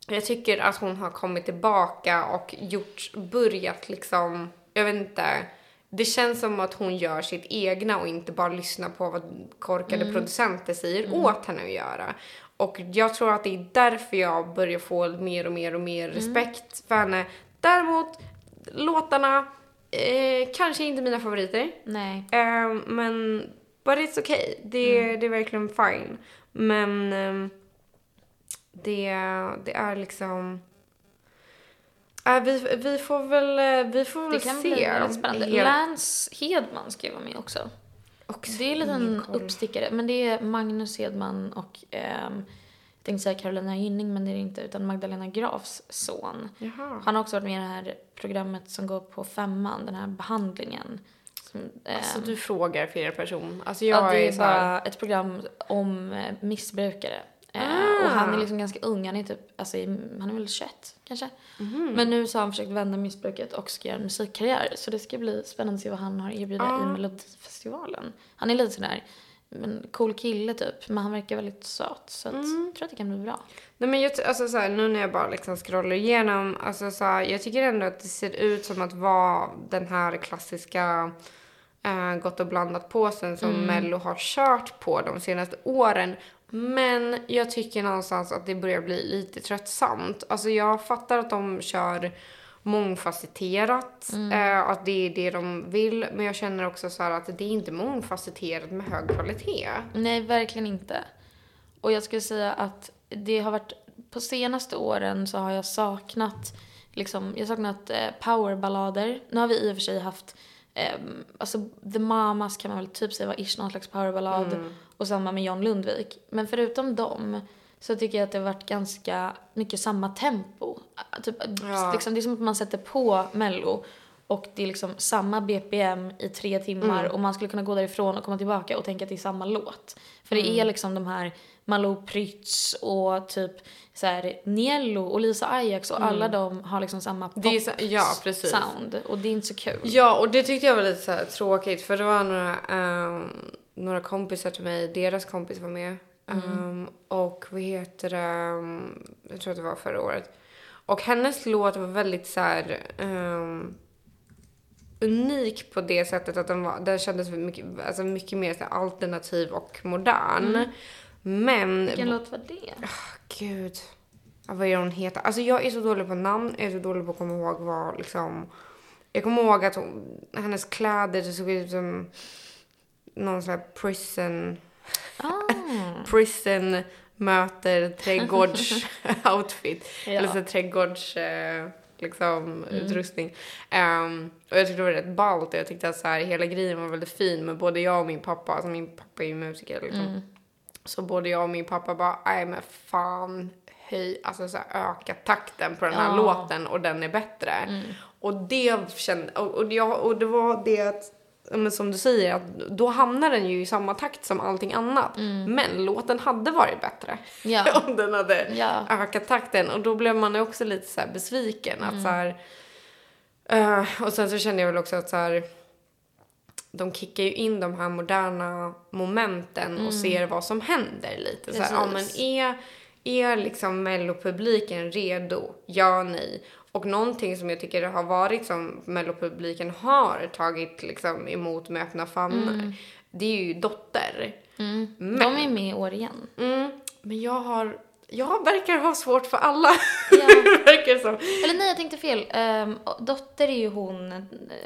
S2: jag tycker att hon har kommit tillbaka och gjort, börjat liksom, jag vet inte. Det känns som att hon gör sitt egna och inte bara lyssnar på vad korkade
S1: Mm.
S2: producenter säger åt henne att göra. Och jag tror att det är därför jag börjar få mer och mer och mer
S1: Mm.
S2: respekt för henne. Däremot, låtarna, eh, kanske inte mina favoriter.
S1: Nej.
S2: Eh, men, but it's okay. Det,
S1: Mm.
S2: det är verkligen fine. Men ehm, det, det är liksom... Äh, vi, vi får väl, eh, vi får väl
S1: Det kan
S2: se.
S1: bli väldigt spännande.
S2: Helt-
S1: Lance Hedman ska ju vara med också.
S2: också
S1: Det är en liten uppstickare. Men det är Magnus Hedman och ehm, jag tänkte säga Carolina Gynning men det är det inte utan Magdalena Grafs son.
S2: Jaha.
S1: Han har också varit med i det här programmet som går på femman, den här behandlingen. Som,
S2: Alltså
S1: ehm,
S2: du frågar fel person. Alltså jag
S1: ja, det
S2: är,
S1: är
S2: så här,
S1: bara ett program om eh, missbrukare.
S2: Ah.
S1: Och han är liksom ganska ung, han är typ, alltså, han är väl 21 kanske.
S2: Mhm.
S1: Men nu så har han försökt vända missbruket och ska göra en musikkarriär. Så det ska bli spännande att se vad han har erbjuda
S2: Ah.
S1: i Melodifestivalen. Han är lite sådär, en cool kille typ, men han verkar väldigt söt. Så att,
S2: Mm.
S1: jag tror att det kan bli bra.
S2: Nej men jag, alltså så här, nu när jag bara liksom scrollar igenom, alltså så här, jag tycker ändå att det ser ut som att vara den här klassiska eh, gott och blandat påsen som Mello har kört på de senaste åren. Men jag tycker någonstans att det börjar bli lite tröttsamt. Alltså jag fattar att de kör mångfacetterat, eh, att det är det de vill. Men jag känner också så här att det är inte mångfacetterat med hög kvalitet.
S1: Nej, verkligen inte. Och jag skulle säga att det har varit, på senaste åren så har jag saknat, liksom, jag saknat eh, powerballader. Nu har vi i och för sig haft, eh, alltså The Mamas kan man väl typ säga var ish någon slags powerballad.
S2: Mm.
S1: Och samma med John Lundvik. Men förutom dem så tycker jag att det har varit ganska mycket samma tempo. Typ,
S2: Ja.
S1: liksom, det är som att man sätter på Mello och det är liksom samma BPM i tre timmar
S2: Mm.
S1: och man skulle kunna gå därifrån och komma tillbaka och tänka att det är samma låt. För
S2: Mm.
S1: det är liksom de här Malou Prytz och typ så här Niello och Lisa Ajax och alla de har liksom samma pop
S2: Mm. Så- ja,
S1: sound och det är inte så kul.
S2: Ja, och det tyckte jag var lite så tråkigt för det var några, ehm, några kompisar till mig, deras kompis var med. Ehm, och vad heter det, ehm, jag tror att det var förra året. Och hennes låt var väldigt så här ehm, unik på det sättet att den, var, den kändes mycket, alltså mycket mer så alternativ och modern. Men
S1: Vilken låt var det?
S2: Gud. Ja, vad är hon heter? Alltså jag är så dålig på namn. Jag är så dålig på att komma ihåg vad liksom... Jag kommer ihåg att hon, hennes kläder såg ut som någon sån här prison...
S1: Ah. [LAUGHS]
S2: Prison möter trädgårdsoutfit. [LAUGHS]
S1: Ja.
S2: Eller så trädgårds... Eh, liksom utrustning. Ehm, och jag tyckte det var rätt ballt och jag tyckte att så här, hela grejen var väldigt fin men både jag och min pappa, alltså min pappa är ju musiker liksom. Så både jag och min pappa bara, nej men fan, höj, alltså så här, öka takten på den här
S1: Ja.
S2: låten och den är bättre. Och det kände, och, och, jag, och det var det att, men som du säger, att då hamnar den ju i samma takt som allting annat. Men låten hade varit bättre
S1: Ja. [LAUGHS]
S2: om den hade
S1: Ja.
S2: ökat takten. Och då blev man ju också lite så här besviken. Att så här, eh, och sen så kände jag väl också att så här, de kickar ju in de här moderna momenten och ser vad som händer lite. Så här, ja, men är, är liksom mellopubliken redo? Ja, nej. Och någonting som jag tycker har varit som mellopubliken har tagit liksom emot med öppna famnar, det är ju Dotter.
S1: Mm.
S2: Men-
S1: De är med i år igen.
S2: Mm, men jag har, jag verkar ha svårt för alla.
S1: Ja. [LAUGHS]
S2: verkar som.
S1: Eller nej, jag tänkte fel. Um, dotter är ju hon... eh,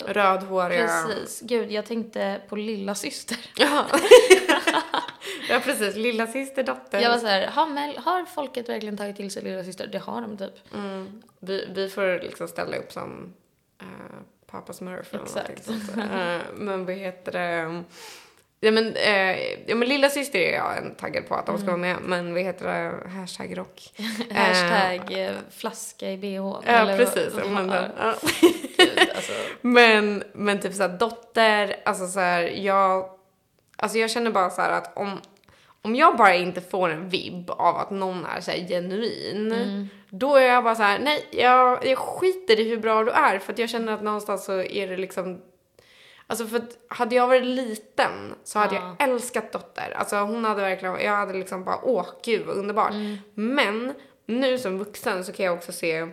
S2: Rödhåriga.
S1: Precis. Gud, jag tänkte på lilla syster. [LAUGHS]
S2: Ja. [LAUGHS] ja, precis. Lilla syster, dotter.
S1: Jag var så här, har, Mel, har folket verkligen tagit till sig lilla syster? Det har de typ.
S2: mm, vi, vi får liksom ställa upp som uh, Papa Smurf eller
S1: Exakt.
S2: någonting sånt. Uh, men vad heter det? Ja men, eh, ja men lilla syster är jag en taggad på att de ska vara med. Men vad heter det? Hashtag rock. [LAUGHS]
S1: Hashtag eh, flaska i bh.
S2: Ja
S1: Eller
S2: precis.
S1: vad-
S2: Men,
S1: ja,
S2: ja. [LAUGHS]
S1: Gud, alltså.
S2: Men, men typ såhär dotter, alltså såhär jag, alltså jag känner bara så att om, om jag bara inte får en vibb av att någon är så genuin,
S1: Mm.
S2: då är jag bara så här, nej, jag, jag skiter i hur bra du är för att jag känner att någonstans så är det liksom Alltså för hade jag varit liten så hade
S1: Ja.
S2: jag älskat Dotter. Alltså hon hade verkligen, jag hade liksom bara åh gud vad underbart.
S1: Mm.
S2: Men nu som vuxen så kan jag också se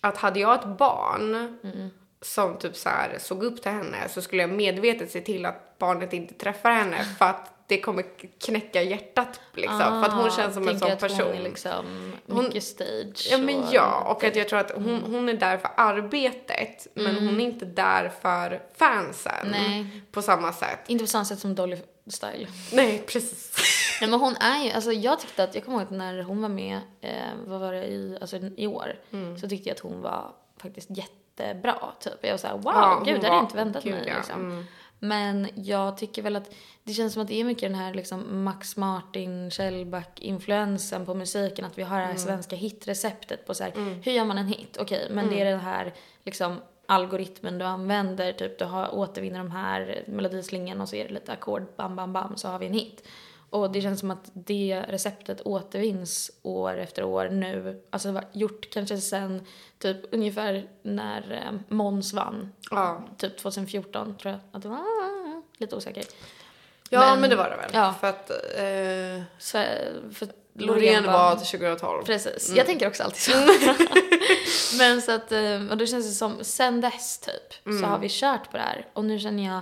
S2: att hade jag ett barn
S1: Mm.
S2: som typ så här såg upp till henne så skulle jag medvetet se till att barnet inte träffar henne för att det kommer knäcka hjärtat liksom. för att hon känns som en
S1: Ah,
S2: sån person.
S1: Hon är liksom
S2: Hon-
S1: mycket stage.
S2: Ja men
S1: och
S2: ja, och
S1: lite-
S2: att jag tror att hon, hon är där för arbetet men hon är inte där för fansen
S1: Nej.
S2: på samma sätt.
S1: Inte på samma sätt som Dolly Style.
S2: Nej, precis. [LAUGHS]
S1: Nej men hon är ju, alltså jag tyckte att, jag kommer ihåg att när hon var med, eh, vad var det i, alltså i år,
S2: Mm.
S1: så tyckte jag att hon var faktiskt jättebra typ. Jag var såhär wow,
S2: Ja,
S1: gud det hade jag inte väntat mig liksom.
S2: Mm.
S1: Men jag tycker väl att det känns som att det är mycket den här liksom Max Martin, Shellback-influensen på musiken. Att vi har det
S2: Mm.
S1: här svenska hitreceptet på så här, hur gör man en hit? Okej, men det är den här liksom algoritmen du använder. Typ du har, återvinner de här melodislingan och så är det lite ackord, bam, bam, bam, så har vi en hit. Och det känns som att det receptet återvinns år efter år nu. Alltså det var gjort kanske sen typ ungefär när eh, Måns vann
S2: Ja.
S1: typ 2014 tror jag att det var. Lite osäker.
S2: Ja men, det var det väl.
S1: Ja.
S2: För att eh,
S1: Så, för
S2: Loreen var till 2012.
S1: Precis. Jag tänker också alltid så. [LAUGHS] Men så att, eh, och då känns det som, sen dess typ, så har vi kört på det här. Och nu känner jag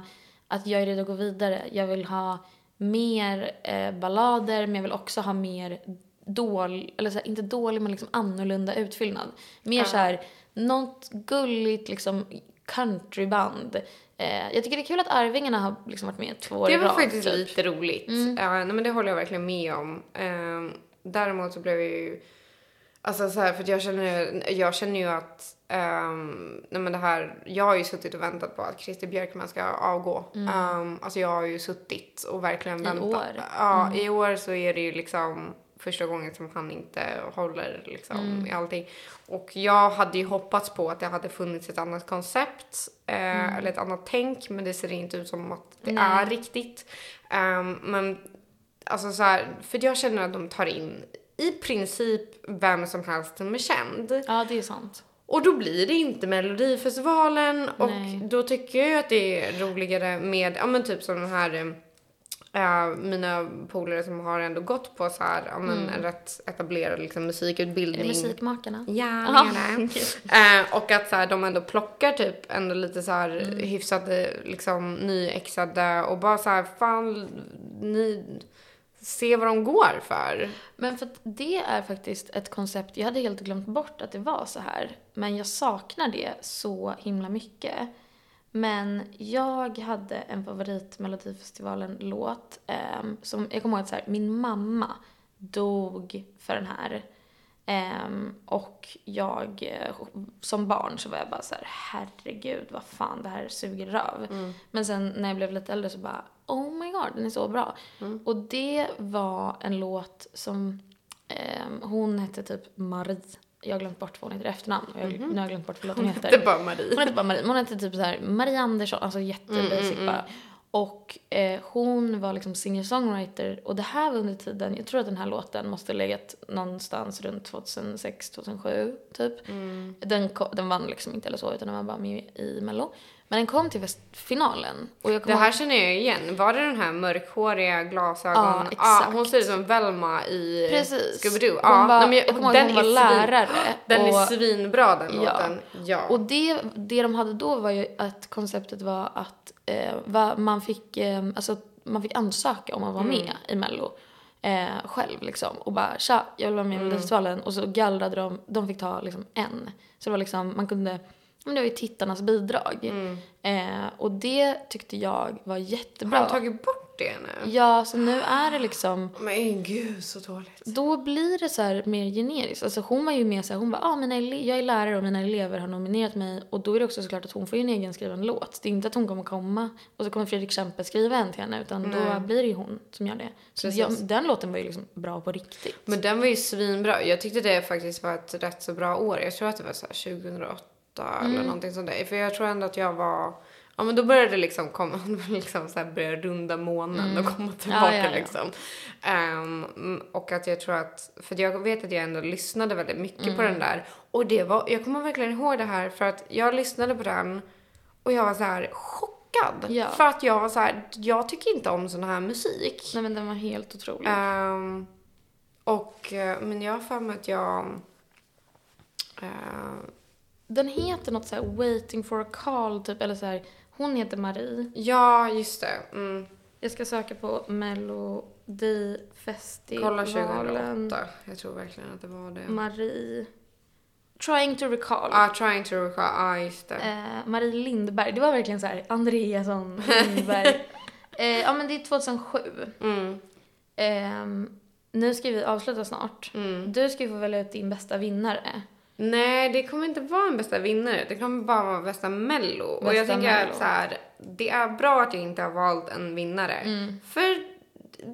S1: att jag är redo att gå vidare. Jag vill ha mer eh, ballader, men jag vill också ha mer dålig, eller så här, inte dålig, men liksom annorlunda utfyllnad. Mer så här, något gulligt liksom countryband. Eh, jag tycker det är kul att Arvingarna har liksom varit med två år
S2: Det
S1: i
S2: var
S1: rad,
S2: faktiskt
S1: typ.
S2: lite roligt. Ja, nej, men det håller jag verkligen med om. Ehm, däremot så blev jag ju... Alltså så här, för jag känner, jag känner ju att... Um, nej men det här, jag har ju suttit och väntat på att Christer Björkman ska avgå. Mm. alltså jag har ju suttit och verkligen
S1: I
S2: väntat.
S1: år.
S2: Ja, i år så är det ju liksom första gången som han inte håller liksom
S1: Mm.
S2: i allting. Och jag hade ju hoppats på att det hade funnits ett annat koncept eh, eller ett annat tänk men det ser inte ut som att det
S1: Mm. Nej.
S2: är riktigt. Ehm, men alltså så här, för jag känner att de tar in i princip vem som helst som är känd.
S1: Ja, det är sant.
S2: Och då blir det inte Melodifestivalen och
S1: Nej.
S2: då tycker jag att det är roligare med, ja men typ som den här eh, mina polare som har ändå gått på så här, ja men en rätt etablerad liksom musikutbildning.
S1: Musikmakarna?
S2: Ja. [LAUGHS] Eh, och att så här, de ändå plockar typ ändå lite så här
S1: Mm.
S2: hyfsade, liksom nyexade och bara så här, fan, ni, se vad de går för.
S1: Men för att det är faktiskt ett koncept, jag hade helt glömt bort att det var så här. Men jag saknar det så himla mycket. Men jag hade en favorit Melodifestivalen-låt. Eh, som, jag kommer ihåg att så här, min mamma dog för den här. Ehm, och jag, eh, som barn så var jag bara så här, herregud vad fan det här suger röv. Men sen när jag blev lite äldre så bara, oh my god den är så bra. Och det var en låt som, ehm, hon hette typ Marie. Jag har glömt bort vad hon heter efternamn. Och jag, Nu har jag glömt bort vad låten heter.
S2: Det är bara Marie.
S1: Hon hette bara Marie. Hon hette typ så här Marie Andersson, alltså jättebasic bara. Och eh, hon var liksom singer-songwriter och det här var under tiden, jag tror att den här låten måste ha legat någonstans runt 2006, 2007 typ. Den, ko- den vann liksom inte eller så utan den var bara med i mello. Men den kom till finalen och jag
S2: Det här känner jag igen. Var det den här mörkhåriga glasögon?
S1: Ja, exakt.
S2: hon ser ut som Velma i
S1: Precis.
S2: Scooby-Doo. Ja,
S1: var,
S2: nej, men
S1: jag ihåg
S2: den
S1: hon var
S2: svin-
S1: lärare. [GASPS]
S2: Den
S1: och,
S2: är svinbra den
S1: Ja.
S2: låten. Ja.
S1: Och det, det de hade då var ju att konceptet var att eh, man, fick, eh, alltså, man fick ansöka om att vara med i Mello. Eh, själv liksom. Och bara tja, jag vill vara med i Melodifestivalen. Och så gallrade de, de fick ta liksom en. Så det var liksom, man kunde, men det var ju tittarnas bidrag. Eh, och det tyckte jag var jättebra.
S2: Har de tagit bort det nu?
S1: Ja, så nu är det liksom [GASPS]
S2: Men gud så dåligt.
S1: då blir det så här mer generiskt. Alltså hon var ju med så här, hon bara, ah, mina ele- jag är lärare och mina elever har nominerat mig. Och då är det också såklart att hon får ju en egen skriven låt. Det är inte att hon kommer komma och så kommer Fredrik Kempe skriva en till henne utan då blir det ju hon som gör det. Så jag, den låten var ju liksom bra på riktigt.
S2: Men den var ju svinbra. Jag tyckte det faktiskt var ett rätt så bra år. Jag tror att det var så här 2008
S1: Mm.
S2: eller någonting sånt där. För jag tror ändå att jag var, Ja men då började det liksom komma, [LAUGHS] liksom så här börja runda månen och komma tillbaka
S1: Mm. Ja, ja, ja.
S2: liksom. Mm, och att jag tror att, för jag vet att jag ändå lyssnade väldigt mycket på
S1: Mm.
S2: den där. Och det var, jag kommer verkligen ihåg det här för att jag lyssnade på den och jag var så här chockad.
S1: Ja.
S2: För att jag var så här, jag tycker inte om sån här musik.
S1: Nej men den var helt otrolig.
S2: Ehm, och, eh, men jag har för mig att jag... eh,
S1: Den heter något så här Waiting for a call typ, eller så här. Hon heter Marie.
S2: ja, just det. Mm.
S1: Jag ska söka på Melodifestivalen.
S2: Kolla 2008. Jag tror verkligen att det var det.
S1: Marie. Trying to recall.
S2: Ah, trying to recall. Ah, just det.
S1: Eh, Marie Lindberg. Det var verkligen så här Andreasson, [LAUGHS] Lindberg. eh, ja men det är 2007.
S2: Mm,
S1: Ehm, nu ska vi avsluta snart.
S2: mm.
S1: Du ska ju få välja ut din bästa vinnare.
S2: Nej, det kommer inte vara en bästa vinnare. Det kommer bara vara bästa mello. och jag
S1: Bästa
S2: tänker
S1: Mello.
S2: att så här, det är bra att jag inte har valt en vinnare.
S1: Mm.
S2: För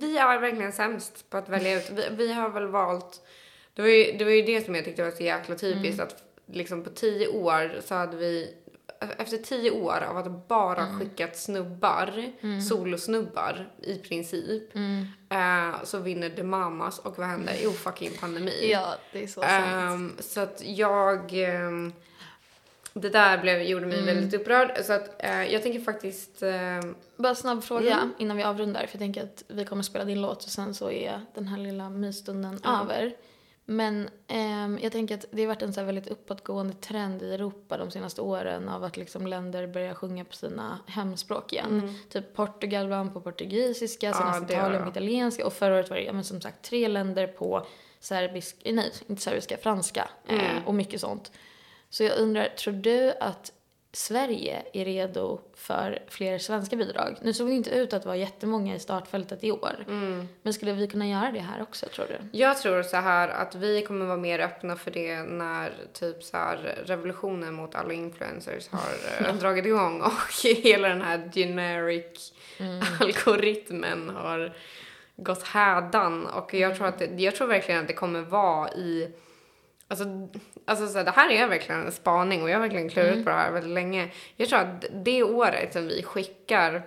S2: vi är verkligen sämst på att välja ut. Vi, vi har väl valt... Det var, ju, det var ju det som jag tyckte var så jäkla typiskt. Att liksom på tio år så hade vi... Efter tio år av att bara skickat snubbar, solosnubbar i princip,
S1: Mm.
S2: eh, så vinner The Mamas och vad händer? Jo, fucking pandemi.
S1: Ja, det är så sant.
S2: Ehm, så att jag... ehm, det där blev, gjorde mig väldigt upprörd. Så att eh, jag tänker faktiskt... ehm,
S1: Bara snabb fråga
S2: Mm.
S1: innan vi avrundar. För jag tänker att vi kommer spela din låt och sen så är den här lilla mysstunden över. Men ehm, jag tänker att det har varit en så väldigt uppåtgående trend i Europa de senaste åren av att liksom länder börjar sjunga på sina hemspråk igen. Typ Portugal vann på portugisiska,
S2: Mm.
S1: Senast Italien på italienska och förra året var det men som sagt tre länder på serbisk, nej inte serbiska, franska
S2: Mm.
S1: eh, och mycket sånt. Så jag undrar, tror du att Sverige är redo för fler svenska bidrag? Nu såg det inte ut att vara jättemånga i startfältet i år.
S2: mm.
S1: Men skulle vi kunna göra det här också, tror du?
S2: Jag tror så här att vi kommer vara mer öppna för det när typ så här revolutionen mot alla influencers har [LAUGHS] eh, dragit igång och [LAUGHS] hela den här generic [LAUGHS] algoritmen har gått hädan och jag tror att det, jag tror verkligen att det kommer vara i Alltså, alltså så här, det här är verkligen en spaning och jag har verkligen klurat på det här väldigt länge. Jag tror att det året som vi skickar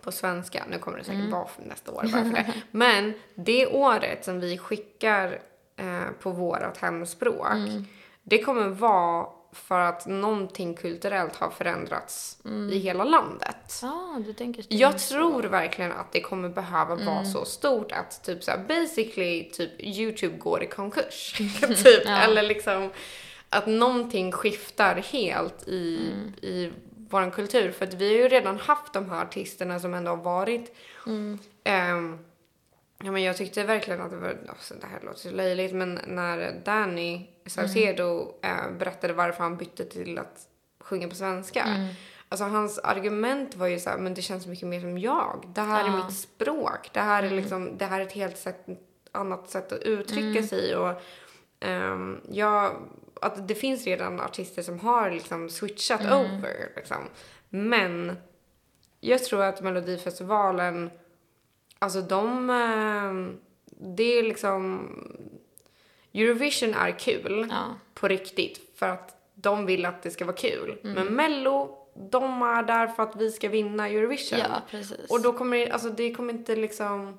S2: på svenska, nu kommer det säkert vara för nästa år bara för det, [LAUGHS] men det året som vi skickar eh, på vårat hemspråk, det kommer vara för att någonting kulturellt har förändrats i hela landet.
S1: Ja, du tänker så.
S2: Jag tror verkligen att det kommer behöva vara så stort att typ så här, basically typ Youtube går i konkurs. [LAUGHS] typ. [LAUGHS]
S1: Ja.
S2: Eller liksom att någonting skiftar helt i, i vår kultur. För att vi har ju redan haft de här artisterna som ändå har varit ehm, Ja, men jag tyckte verkligen att det var, alltså, det här låter så löjligt, men när Danny Saucedo eh, berättade varför han bytte till att sjunga på svenska. Alltså hans argument var ju så här, men det känns mycket mer som jag. Det här är
S1: Ja.
S2: mitt språk. Det här är liksom, det här är ett helt sätt, annat sätt att uttrycka sig och ehm, jag, att det finns redan artister som har liksom switchat over liksom. Men jag tror att Melodifestivalen, alltså de, eh, det är liksom, Eurovision är kul
S1: Ja.
S2: på riktigt för att de vill att det ska vara kul.
S1: Mm.
S2: Men Mello, de är där för att vi ska vinna Eurovision.
S1: Ja, precis.
S2: Och då kommer det, alltså det kommer inte liksom,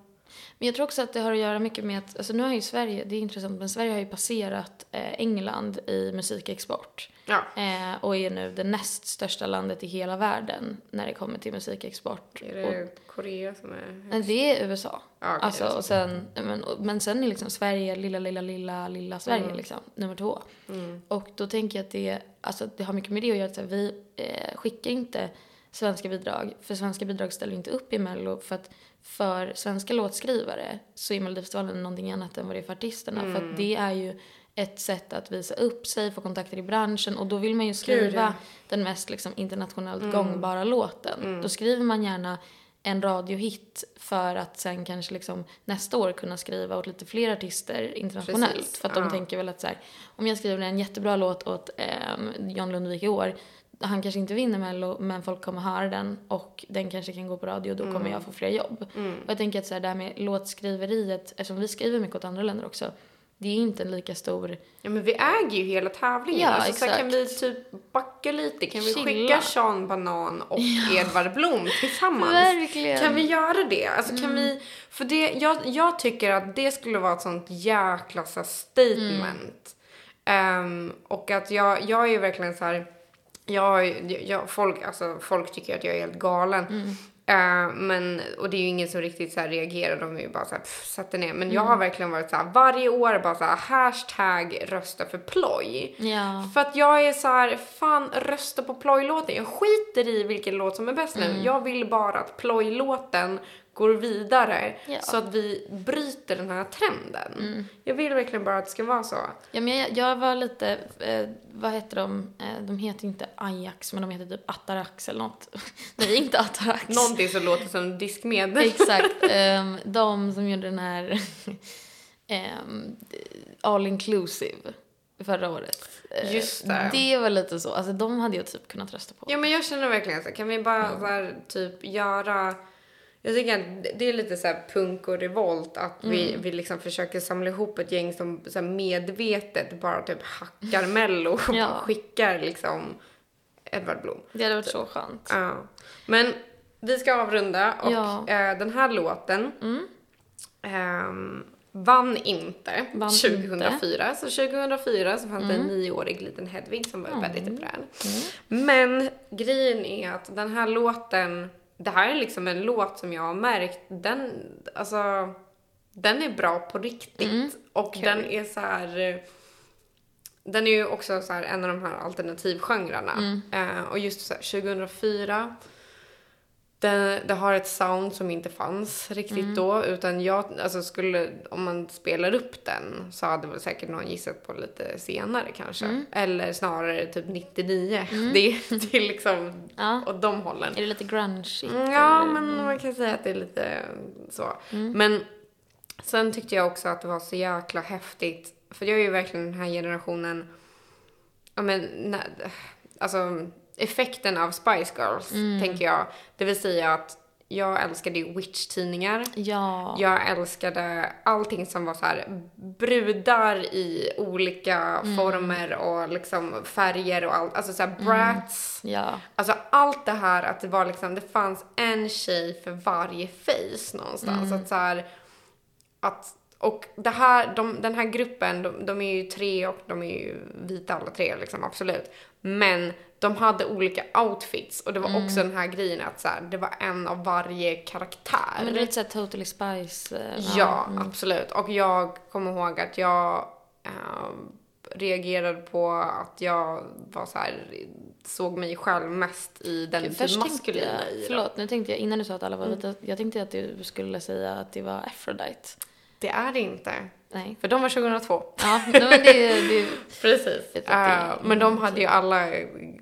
S1: Men jag tror också att det har att göra mycket med att, alltså nu har ju Sverige, det är intressant, men Sverige har ju passerat eh, England i musikexport.
S2: ja.
S1: Eh, och är nu det näst största landet i hela världen när det kommer till musikexport.
S2: Är
S1: Och,
S2: det Korea som är
S1: Nej, det är USA.
S2: Ja, okej,
S1: alltså, och sen, men, och- men sen är liksom Sverige, lilla, lilla, lilla, lilla Sverige liksom, nummer två.
S2: Mm.
S1: Och då tänker jag att det, alltså, det har mycket med det att göra. att här, Vi eh, skickar inte svenska bidrag, för svenska bidrag ställer inte upp i Mello. För att för svenska låtskrivare så är Melodifestivalen någonting annat än vad det är för artisterna. För
S2: Mm.
S1: att det är ju ett sätt att visa upp sig, få kontakter i branschen och då vill man ju skriva
S2: Gud, ja. Mm.
S1: den mest liksom, internationellt gångbara låten. Då skriver man gärna en radiohit för att sen kanske liksom nästa år kunna skriva åt lite fler artister internationellt.
S2: Precis,
S1: för att de
S2: ja.
S1: tänker väl att så här, om jag skriver en jättebra låt åt eh, John Lundvik i år, han kanske inte vinner Mello, men folk kommer höra den och den kanske kan gå på radio och då kommer jag få fler jobb. Och jag tänker att så här, det här med låtskriveriet, eftersom vi skriver mycket åt andra länder också, det är inte en lika stor...
S2: Ja men vi äger ju hela tävlingen.
S1: Ja,
S2: alltså, så här, kan
S1: exakt.
S2: vi typ backa lite? Kan vi
S1: Chilla.
S2: skicka Sean Banan och [LAUGHS] Edvard Blom tillsammans?
S1: Verkligen.
S2: Kan vi göra det? Alltså
S1: Mm.
S2: kan vi, för det, jag, jag tycker att det skulle vara ett sånt jäkla så statement. Ehm, och att jag, jag är ju verkligen så här, jag, jag, folk, alltså, folk tycker att jag är helt galen. Eh, men, och det är ju ingen som riktigt så här reagerar, de är ju bara så här, pff, sätter ner. Men jag har verkligen varit så här, varje år bara så här, hashtag rösta för ploj.
S1: Ja.
S2: För att jag är så här, fan rösta på plojlåten. Jag skiter i vilken låt som är bäst nu. Jag vill bara att plojlåten går vidare
S1: Ja.
S2: så att vi bryter den här trenden. Jag vill verkligen bara att det ska vara så.
S1: Ja, men jag, jag var lite, eh, vad heter de? Eh, de heter inte Ajax, men de heter typ Atarax eller något. [LAUGHS] Nej, inte Atarax.
S2: Någonting som låter som diskmedel.
S1: Exakt. [LAUGHS] ehm, de som gjorde den här [LAUGHS] ehm, all inclusive förra året. Eh,
S2: Just det.
S1: Det var lite så. Alltså de hade jag typ kunnat rösta på.
S2: Ja men jag känner verkligen så kan vi bara så här, typ göra jag tycker att det är lite så här punk och revolt att vi, vi liksom försöker samla ihop ett gäng som så medvetet bara typ hackar mello och [LAUGHS]
S1: Ja.
S2: skickar liksom Edvard Blom.
S1: Det hade varit så skönt.
S2: Ja. Men vi ska avrunda och
S1: Ja.
S2: eh, den här låten ehm, vann inte
S1: Vann
S2: 2004. Så 2004 så fanns det en nioårig liten Hedvig som var väldigt upprörd. Men grejen är att den här låten, det här är liksom en låt som jag har märkt, den, alltså, den är bra på riktigt. Och den är så här eh, den är ju också så en av de här alternativgenrerna. Eh, och just så här, 2004, det, det har ett sound som inte fanns riktigt då. Utan jag, alltså skulle, om man spelar upp den så hade väl säkert någon gissat på lite senare kanske. Eller snarare typ 99. [LAUGHS] Det, är- det är liksom
S1: Ja.
S2: åt de hållen.
S1: Är det lite grunge
S2: Mm, Ja, men man kan säga att det är lite så. Men sen tyckte jag också att det var så jäkla häftigt. För jag är ju verkligen den här generationen, ja men, när, alltså effekten av Spice Girls, tänker jag. Det vill säga att jag älskade ju Witch-tidningar.
S1: Ja.
S2: Jag älskade allting som var så här brudar i olika former och liksom färger och allt. Alltså så här brats.
S1: Ja.
S2: Alltså allt det här att det var liksom, det fanns en tjej för varje face någonstans. Att så här, att, och det här, de, den här gruppen, de, de är ju tre och de är ju vita alla tre liksom, absolut. Men de hade olika outfits och det var också den här grejen att så här, det var en av varje karaktär.
S1: Men det är lite såhär Totally Spice. eh,
S2: Ja, absolut. Och jag kommer ihåg att jag eh, reagerade på att jag var så här, såg mig själv mest i den
S1: Först
S2: typ
S1: tänkte
S2: maskulina
S1: jag,
S2: i
S1: förlåt, nu tänkte jag innan du sa att alla var vita, jag tänkte att du skulle säga att det var Aphrodite.
S2: Det är det inte.
S1: Nej.
S2: För de var 2002.
S1: Ja, men det, det, [LAUGHS]
S2: Precis.
S1: Det
S2: Eh, men de hade ju alla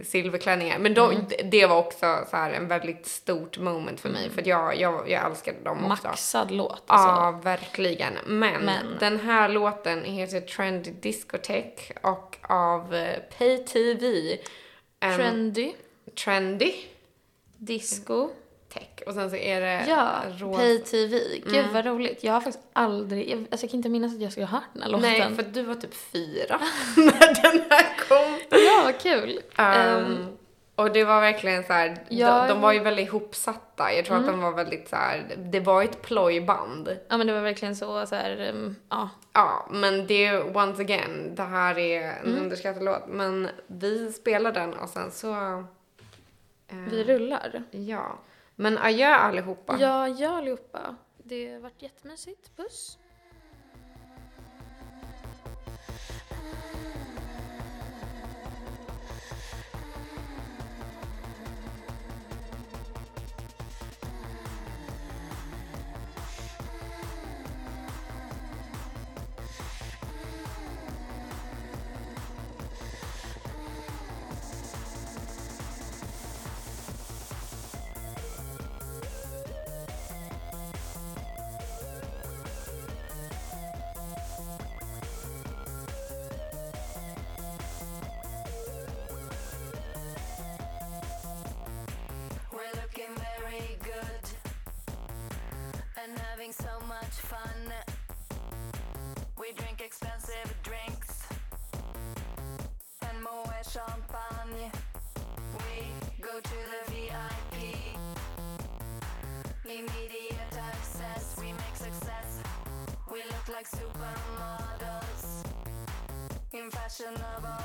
S2: silverklänningar. Men de,
S1: Mm.
S2: det var också så här en väldigt stort moment för mig. För att jag, jag, jag älskade dem också.
S1: maxad låt alltså.
S2: Ja, verkligen. Men,
S1: Men-
S2: den här låten heter Trendy Discotheque och av eh, PayTV. Um,
S1: Trendy,
S2: trendy
S1: disco.
S2: Tech. Och sen så är det
S1: Ja,
S2: rosa.
S1: Pay TV. Gud vad roligt. Jag har faktiskt aldrig, jag, alltså jag kan inte minnas att jag skulle ha hört den här låten.
S2: Nej, för du var typ fyra [LAUGHS] när den här kom.
S1: Ja, vad kul.
S2: Um,
S1: Ehm,
S2: och det var verkligen så här,
S1: Mm.
S2: de, de var ju väldigt ihopsatta. Jag tror att de var väldigt så här, det var ett plojband.
S1: ja men det var verkligen så, så här, um, ja.
S2: Ja, men det, once again, det här är en
S1: Mm.
S2: underskattad låt. Men vi spelar den och sen så,
S1: Vi rullar.
S2: ja. Men adjö allihopa.
S1: Ja, adjö allihopa. Det har varit jättemysigt. Puss.
S3: reflection of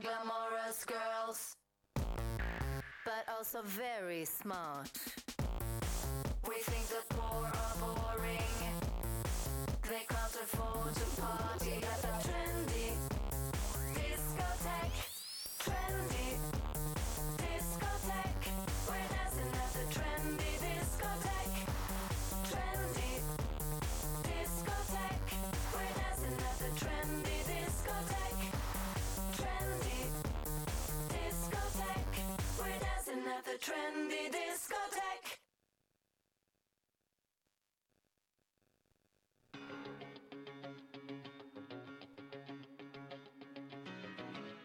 S3: glamorous girls, but also very smart.